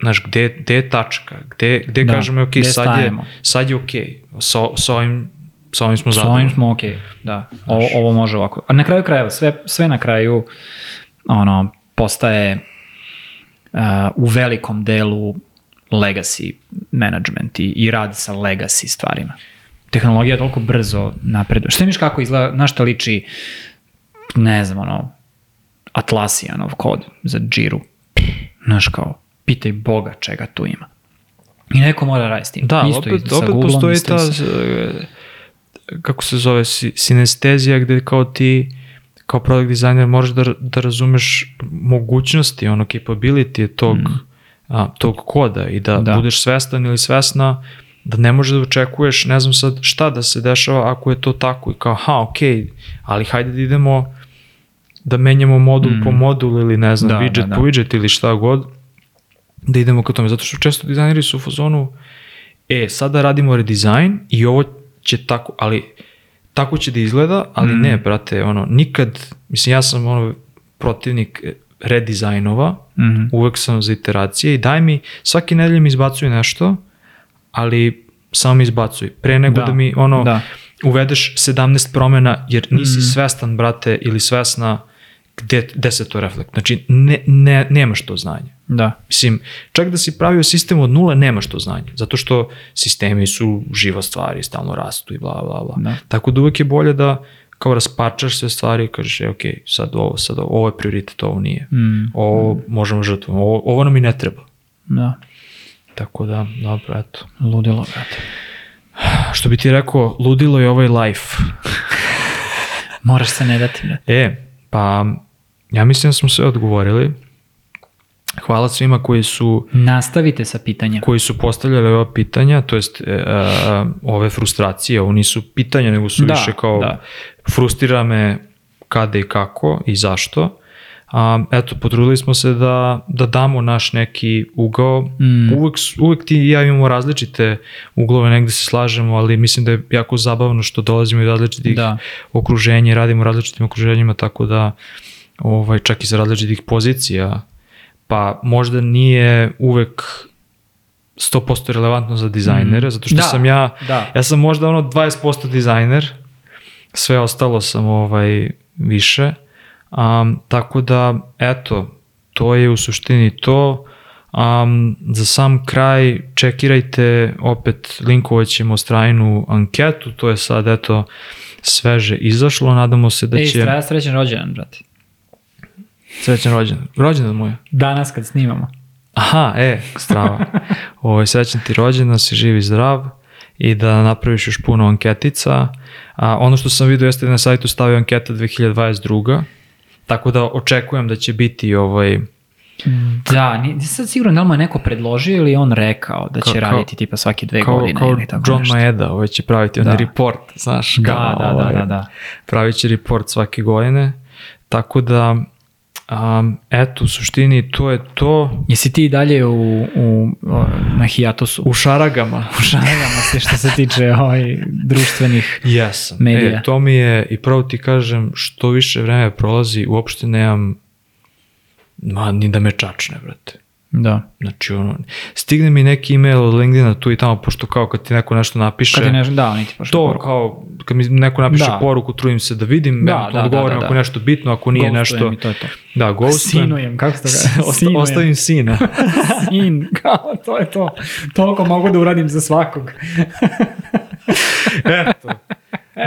Speaker 1: znaš, gde, gde je tačka, gde, gde
Speaker 2: Da,
Speaker 1: kažemo, ok,
Speaker 2: gde
Speaker 1: sad je,
Speaker 2: stajemo?
Speaker 1: sad je ok, sa, sa ovim, sa ovim smo
Speaker 2: S ovim
Speaker 1: zadovoljni.
Speaker 2: smo okej, da. Ovo, ovo može ovako. A na kraju krajeva, sve, sve na kraju ono, postaje uh, u velikom delu legacy management i, i rad sa legacy stvarima. Tehnologija toliko brzo napreduje. Šta miš kako izgleda, na šta liči, ne znam, ono, Atlassianov kod za Jira. Znaš kao, pitaj Boga čega tu ima. I neko mora raditi s tim.
Speaker 1: Da,
Speaker 2: isto
Speaker 1: opet, opet
Speaker 2: Googleom,
Speaker 1: postoji
Speaker 2: isto
Speaker 1: ta,
Speaker 2: sa-
Speaker 1: kako se zove, si- sinestezija gde kao ti kao product designer možeš da, da razumeš mogućnosti, ono capability tog, a, tog koda i da,
Speaker 2: Da.
Speaker 1: budeš svestan ili svesna da ne možeš da očekuješ, ne znam sad šta da se dešava ako je to tako i kao, ha, ok, ali hajde da idemo da menjamo modul po modul ili ne znam,
Speaker 2: Da,
Speaker 1: widget
Speaker 2: da, da.
Speaker 1: po widget ili šta god, da idemo ka tome. Zato što često dizajneri su u fazonu, e, sada radimo redizajn i ovo će tako, ali tako će da izgleda, ali
Speaker 2: Mm.
Speaker 1: ne, brate, ono, nikad, mislim, ja sam ono, protivnik redizajnova,
Speaker 2: Mhm.
Speaker 1: uvek sam za iteracije i daj mi, svaki nedelje mi izbacuj nešto, ali samo mi izbacuj. Pre nego da,
Speaker 2: Da,
Speaker 1: mi ono,
Speaker 2: da.
Speaker 1: uvedeš 17 promena, jer nisi
Speaker 2: Mhm.
Speaker 1: svestan, brate, ili svesna gde, gde se to reflekt. Znači, ne, ne, nemaš to znanje.
Speaker 2: Da.
Speaker 1: Mislim, čak da si pravio sistem od nule, nemaš to znanje. Zato što sistemi su živa stvar i stalno rastu i bla, bla, bla.
Speaker 2: Da.
Speaker 1: Tako da uvek je bolje da kao rasparčaš sve stvari i kažeš, e, ok, sad ovo, sad ovo, ovo je prioritet, ovo nije.
Speaker 2: Mm.
Speaker 1: Ovo možemo žrtvovati, ovo, ovo nam i ne treba.
Speaker 2: Da.
Speaker 1: Tako da, dobro, eto.
Speaker 2: Ludilo, brate.
Speaker 1: Što bi ti rekao, ludilo je ovaj life.
Speaker 2: Moraš se ne dati, brate.
Speaker 1: E, pa ja mislim da smo sve odgovorili. Hvala svima koji su
Speaker 2: Nastavite sa pitanjem.
Speaker 1: koji su postavljali ova pitanja, to jest e, a, ove frustracije, ovo nisu pitanja, nego su
Speaker 2: Da,
Speaker 1: više kao
Speaker 2: da.
Speaker 1: frustrira me kada i kako i zašto. A, eto, potrudili smo se da, da damo naš neki ugao.
Speaker 2: Mm.
Speaker 1: Uvek, uvek ti i ja imamo različite uglove, negde se slažemo, ali mislim da je jako zabavno što dolazimo iz različitih
Speaker 2: Da.
Speaker 1: okruženja, i radimo različitim okruženjima, tako da ovaj, čak i sa različitih pozicija, pa možda nije uvek 100% relevantno za dizajnere, zato što
Speaker 2: Da,
Speaker 1: sam ja,
Speaker 2: da.
Speaker 1: ja sam možda ono 20% dizajner, sve ostalo sam ovaj više, um, tako da eto, to je u suštini to, Um, za sam kraj čekirajte opet linkovat ćemo strajnu anketu, to je sad eto sveže izašlo, nadamo se da
Speaker 2: Ej,
Speaker 1: će...
Speaker 2: straja srećan rođendan, brate.
Speaker 1: Srećan rođendan. Rođendan moj.
Speaker 2: Danas kad snimamo.
Speaker 1: Aha, e, strava. Ovo, srećan ti rođendan, si živ i zdrav i da napraviš još puno anketica. A, ono što sam vidio jeste da na sajtu stavio anketa 2022. Tako da očekujem da će biti ovaj,
Speaker 2: Da, nisam sad siguran da li mu je neko predložio ili on rekao da će
Speaker 1: Kao-
Speaker 2: raditi tipa svake dve
Speaker 1: kao,
Speaker 2: godine
Speaker 1: kao
Speaker 2: ili tako
Speaker 1: John
Speaker 2: nešto.
Speaker 1: Maeda, ovaj će praviti
Speaker 2: Da.
Speaker 1: onaj report, znaš.
Speaker 2: Da,
Speaker 1: kao,
Speaker 2: da, da,
Speaker 1: ovaj,
Speaker 2: da, da.
Speaker 1: Pravit će report svake godine. Tako da, um, eto, u suštini to je to.
Speaker 2: Jesi ti i dalje u, u, na hijatosu?
Speaker 1: U šaragama.
Speaker 2: U šaragama se što se tiče ovaj, društvenih...
Speaker 1: Jesam.
Speaker 2: Medija.
Speaker 1: E, to mi je, i pravo ti kažem, što više vreme prolazi, uopšte nemam, ma, ni da me čačne, brate.
Speaker 2: Da.
Speaker 1: Znači, ono, stigne mi neki email od LinkedIna tu i tamo, pošto kao kad ti neko nešto napiše,
Speaker 2: Kad je nešto, da, oni ti
Speaker 1: to
Speaker 2: poruku.
Speaker 1: kao, kad mi neko napiše
Speaker 2: Da.
Speaker 1: poruku, trudim se da vidim,
Speaker 2: Da,
Speaker 1: da,
Speaker 2: da, da,
Speaker 1: odgovorim
Speaker 2: da, da.
Speaker 1: ako je nešto bitno, ako nije
Speaker 2: Ghostujem
Speaker 1: nešto,
Speaker 2: i to je to.
Speaker 1: da, ghostujem.
Speaker 2: Sinujem, kako se to kaže? Sinujem.
Speaker 1: Ostavim sina.
Speaker 2: Sin, kao, to je to. Toliko mogu da uradim za svakog.
Speaker 1: Eto.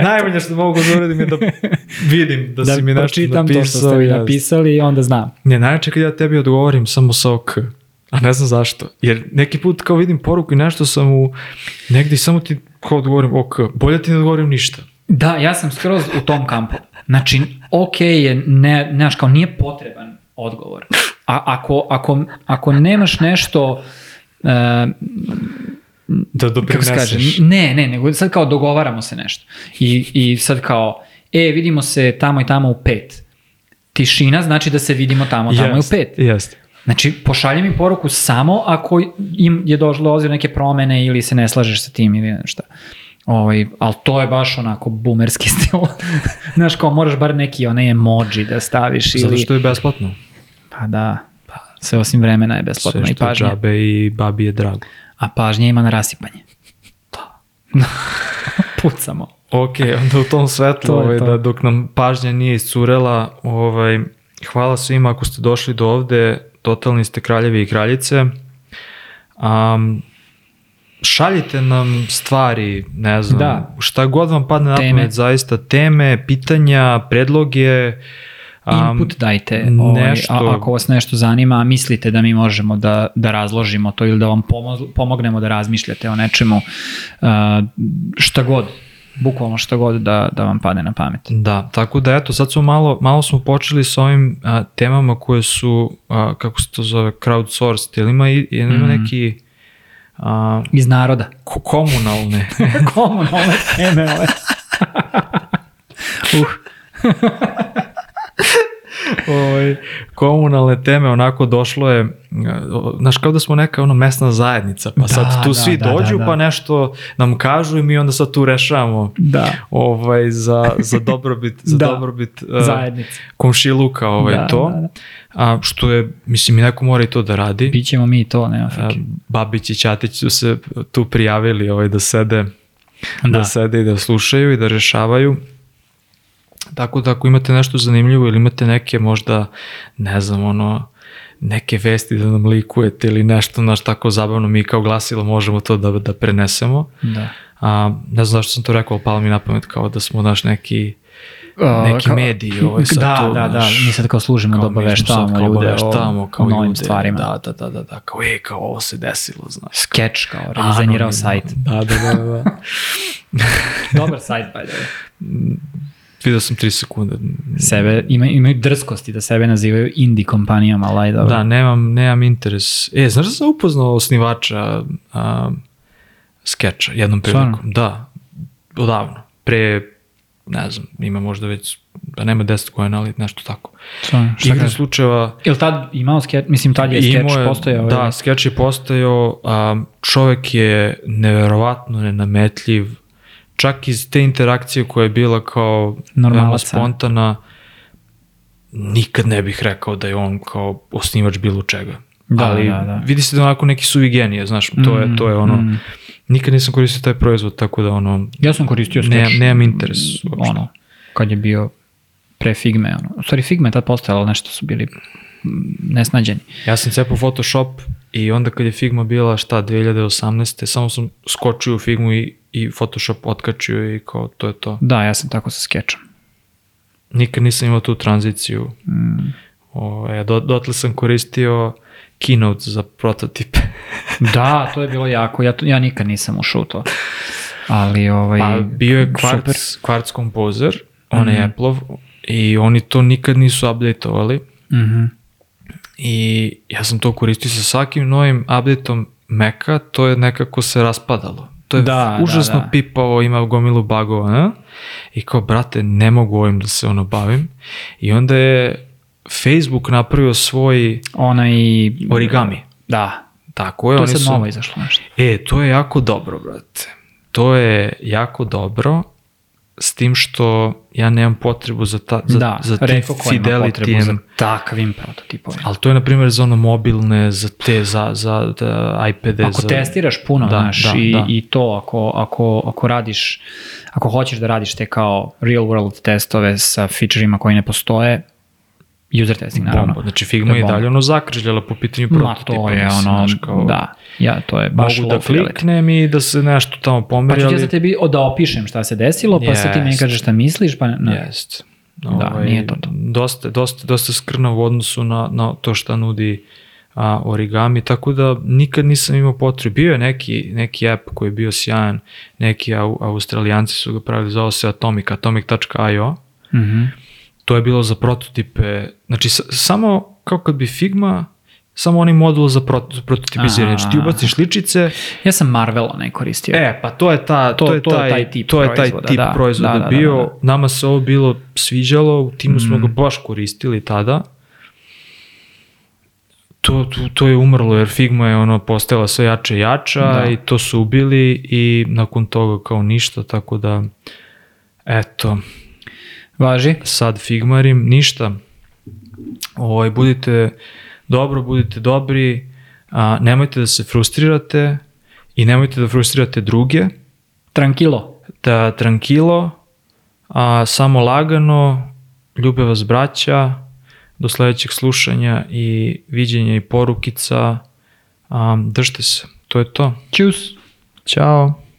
Speaker 1: Najmanje što mogu da uradim je da vidim da,
Speaker 2: Da,
Speaker 1: si mi nešto
Speaker 2: pročitam
Speaker 1: napisao.
Speaker 2: to što ste mi napisali i onda znam.
Speaker 1: Ne, najče kad ja tebi odgovorim samo sa ok. A ne znam zašto. Jer neki put kao vidim poruku i nešto sam u negdje i samo ti kao odgovorim ok. Bolje ti ne odgovorim ništa.
Speaker 2: Da, ja sam skroz u tom kampu. Znači, ok je, ne, znaš, kao nije potreban odgovor. A ako, ako, ako nemaš nešto, e,
Speaker 1: Da doprineseš.
Speaker 2: ne, ne, nego sad kao dogovaramo se nešto. I, I sad kao, e, vidimo se tamo i tamo u pet. Tišina znači da se vidimo tamo, tamo i u pet.
Speaker 1: Jeste.
Speaker 2: Znači, pošalji mi poruku samo ako im je došlo do neke promene ili se ne slažeš sa tim ili nešto. Ovaj, ali to je baš onako boomerski stil. Znaš, kao moraš bar neki onaj emoji da staviš
Speaker 1: Zato
Speaker 2: ili...
Speaker 1: što je besplatno.
Speaker 2: Pa da, pa, sve osim vremena je besplatno
Speaker 1: Sve
Speaker 2: i
Speaker 1: što je džabe i babi je drago.
Speaker 2: A pažnja ima na rasipanje. Da. Pucamo.
Speaker 1: Ok, onda u tom svetlu,
Speaker 2: To
Speaker 1: ovaj,
Speaker 2: to.
Speaker 1: da dok nam pažnja nije iscurela, ovaj, hvala svima ako ste došli do ovde, totalni ste kraljevi i kraljice. Um, šaljite nam stvari, ne znam,
Speaker 2: Da.
Speaker 1: šta god vam padne na pamet, zaista teme, pitanja, predloge, um,
Speaker 2: Input dajte. Ovaj,
Speaker 1: nešto-
Speaker 2: a, ako vas nešto zanima, a mislite da mi možemo da, da razložimo to ili da vam pomo- pomognemo da razmišljate o nečemu, uh, šta god, bukvalno šta god da, da vam padne na pamet.
Speaker 1: Da, tako da eto, sad smo malo, malo smo počeli s ovim a, temama koje su, a, kako se to zove, crowdsourced, ili ima, i- ili ima
Speaker 2: Mhm.
Speaker 1: neki a,
Speaker 2: Iz naroda.
Speaker 1: ko- komunalne,
Speaker 2: Komunalne teme ove. uh,
Speaker 1: ovaj, komunalne teme, onako došlo je, znaš, kao da smo neka ono mesna zajednica, pa
Speaker 2: Da,
Speaker 1: sad tu
Speaker 2: da,
Speaker 1: svi
Speaker 2: da, da,
Speaker 1: dođu,
Speaker 2: da.
Speaker 1: pa nešto nam kažu i mi onda sad tu rešavamo
Speaker 2: da,
Speaker 1: ovaj, za, za dobrobit, za
Speaker 2: Da,
Speaker 1: dobrobit a,
Speaker 2: zajednice.
Speaker 1: komšiluka ovaj,
Speaker 2: Da,
Speaker 1: to,
Speaker 2: da, da.
Speaker 1: A, što je, mislim, i neko mora i to da radi.
Speaker 2: Bićemo mi to, nema
Speaker 1: A,
Speaker 2: frike.
Speaker 1: Babić i Ćatić su se tu prijavili ovaj, da sede. Da.
Speaker 2: da
Speaker 1: sede i da slušaju i da rešavaju. Tako da ako imate nešto zanimljivo ili imate neke možda, ne znam, ono, neke vesti da nam likujete ili nešto naš tako zabavno, mi kao glasilo možemo to da, da prenesemo.
Speaker 2: Da.
Speaker 1: A, ne znam zašto sam to rekao, palo mi na pamet kao da smo naš neki neki
Speaker 2: kao-
Speaker 1: mediji ovaj sad
Speaker 2: da,
Speaker 1: tu,
Speaker 2: da, da, mi sad kao služimo da
Speaker 1: kao
Speaker 2: obaveštavamo ljude
Speaker 1: obaveštavamo
Speaker 2: o,
Speaker 1: kao
Speaker 2: o novim
Speaker 1: ljude,
Speaker 2: stvarima.
Speaker 1: Da, da, da, da, da, kao e, kao ovo se desilo, znaš.
Speaker 2: Skeč kao, redizajnirao
Speaker 1: Anonimno.
Speaker 2: sajt.
Speaker 1: Da, da, da, da.
Speaker 2: Dobar sajt, the way.
Speaker 1: Vidio sam 3 sekunde.
Speaker 2: Sebe, ima, imaju drskosti da sebe nazivaju indie kompanijama, ali dobro.
Speaker 1: Da, nemam, nemam interes. E, znaš da sam upoznao osnivača a, skeča jednom prilikom?
Speaker 2: Stvarno?
Speaker 1: Da, odavno. Pre, ne znam, ima možda već, da nema 10 godina, ali nešto tako.
Speaker 2: Stvarno, šta kaže?
Speaker 1: slučajeva,
Speaker 2: Jel tad imao skeč, mislim tad je skeč
Speaker 1: Imao
Speaker 2: postojao?
Speaker 1: Da,
Speaker 2: ili?
Speaker 1: skeč je postojao, a, čovek je neverovatno nenametljiv, čak iz te interakcije koja je bila kao
Speaker 2: Normalac,
Speaker 1: veoma
Speaker 2: a?
Speaker 1: spontana, nikad ne bih rekao da je on kao osnivač bilo čega.
Speaker 2: Da,
Speaker 1: Ali
Speaker 2: da, da.
Speaker 1: vidi se da onako neki suvi genije, znaš, to je, to je ono,
Speaker 2: Mm, mm.
Speaker 1: nikad nisam koristio taj proizvod, tako da ono,
Speaker 2: Ja sam koristio skeč.
Speaker 1: Nemam- nemam interes uopšte.
Speaker 2: Ono, kad je bio pre Figme. Ono. U stvari Figma je tad postojala, nešto su bili mm, nesnađeni.
Speaker 1: Ja sam cepao Photoshop i onda kad je Figma bila šta 2018. samo sam skočio u Figmu i, i Photoshop otkačio i kao to je to.
Speaker 2: Da, ja sam tako sa skečom.
Speaker 1: Nikad nisam imao tu tranziciju.
Speaker 2: Mm.
Speaker 1: Ove, do, dotle sam koristio Keynote za prototipe.
Speaker 2: Da, to je bilo jako. Ja, to, ja nikad nisam ušao u to. ali ovaj,
Speaker 1: Pa bio je. Quartz, Quartz Composer, onaj
Speaker 2: Mhm.
Speaker 1: Apple-ov, i oni to nikad nisu updateovali.
Speaker 2: Mhm.
Speaker 1: I ja sam to koristio sa svakim novim updateom Maca, to je nekako se raspadalo. To je
Speaker 2: Da,
Speaker 1: užasno
Speaker 2: da, da.
Speaker 1: pipavo, ima gomilu bagova, ne? I kao, brate, ne mogu ovim da se ono bavim. I onda je Facebook napravio svoj
Speaker 2: Onaj...
Speaker 1: origami.
Speaker 2: Da,
Speaker 1: Tako je,
Speaker 2: to je
Speaker 1: oni
Speaker 2: sad
Speaker 1: su...
Speaker 2: novo izašlo nešto.
Speaker 1: E, to je jako dobro, brate. To je jako dobro, s tim što ja nemam potrebu za, ta, za,
Speaker 2: da,
Speaker 1: za te fidelity
Speaker 2: za takvim prototipovima.
Speaker 1: Ali to je, na primjer, za ono mobilne, za te, za, za da, iPade.
Speaker 2: Ako
Speaker 1: za...
Speaker 2: testiraš puno,
Speaker 1: Da,
Speaker 2: znaš,
Speaker 1: da,
Speaker 2: i,
Speaker 1: da.
Speaker 2: i to, ako, ako, ako radiš, ako hoćeš da radiš te kao real world testove sa featureima koji ne postoje, user testing, naravno.
Speaker 1: Bomba. Znači, Figma
Speaker 2: To je
Speaker 1: je dalje ono zakržljala po pitanju
Speaker 2: Ma,
Speaker 1: prototipa.
Speaker 2: to je
Speaker 1: mislim,
Speaker 2: ono,
Speaker 1: znaš, kao,
Speaker 2: da, ja, to je baš
Speaker 1: Mogu da kliknem i da se nešto tamo
Speaker 2: Pa
Speaker 1: pomeri,
Speaker 2: ću ti ja za tebi da opišem šta se desilo, pa sad ti meni kažeš šta misliš, pa ne.
Speaker 1: Jest.
Speaker 2: Da, nije to to.
Speaker 1: Dosta, dosta, dosta skrnav u odnosu na, na to šta nudi a, origami, tako da nikad nisam imao potrebu. Bio je neki, neki app koji je bio sjajan, neki au, australijanci su ga pravili, zvao se Atomic, atomic.io,
Speaker 2: Mhm.
Speaker 1: To je bilo za prototipe, znači samo kao kad bi Figma, samo onaj modul za, prot, prototipiziranje, znači ti ubaciš ličice,
Speaker 2: Ja sam Marvela ne koristio.
Speaker 1: E, pa to je ta to,
Speaker 2: To-
Speaker 1: je
Speaker 2: to je
Speaker 1: taj,
Speaker 2: taj tip
Speaker 1: to je taj tip
Speaker 2: da,
Speaker 1: proizvoda
Speaker 2: da, da, da,
Speaker 1: bio.
Speaker 2: da, da.
Speaker 1: Nama se ovo bilo sviđalo, u timu smo
Speaker 2: Mm.
Speaker 1: ga baš koristili tada. To, to, to je umrlo jer Figma je ono postajala sve jače i jača
Speaker 2: Da.
Speaker 1: i to su ubili i nakon toga kao ništa, tako da eto,
Speaker 2: Važi?
Speaker 1: sad Figmarim, ništa. Ovaj, budite dobro, budite dobri, a, nemojte da se frustrirate i nemojte da frustrirate druge,
Speaker 2: Tranquilo.
Speaker 1: da tranquilo, a samo lagano, ljube vas braća, do sledećeg slušanja i viđenja i porukica, a, držte se, to je to.
Speaker 2: Čus.
Speaker 1: Ćao!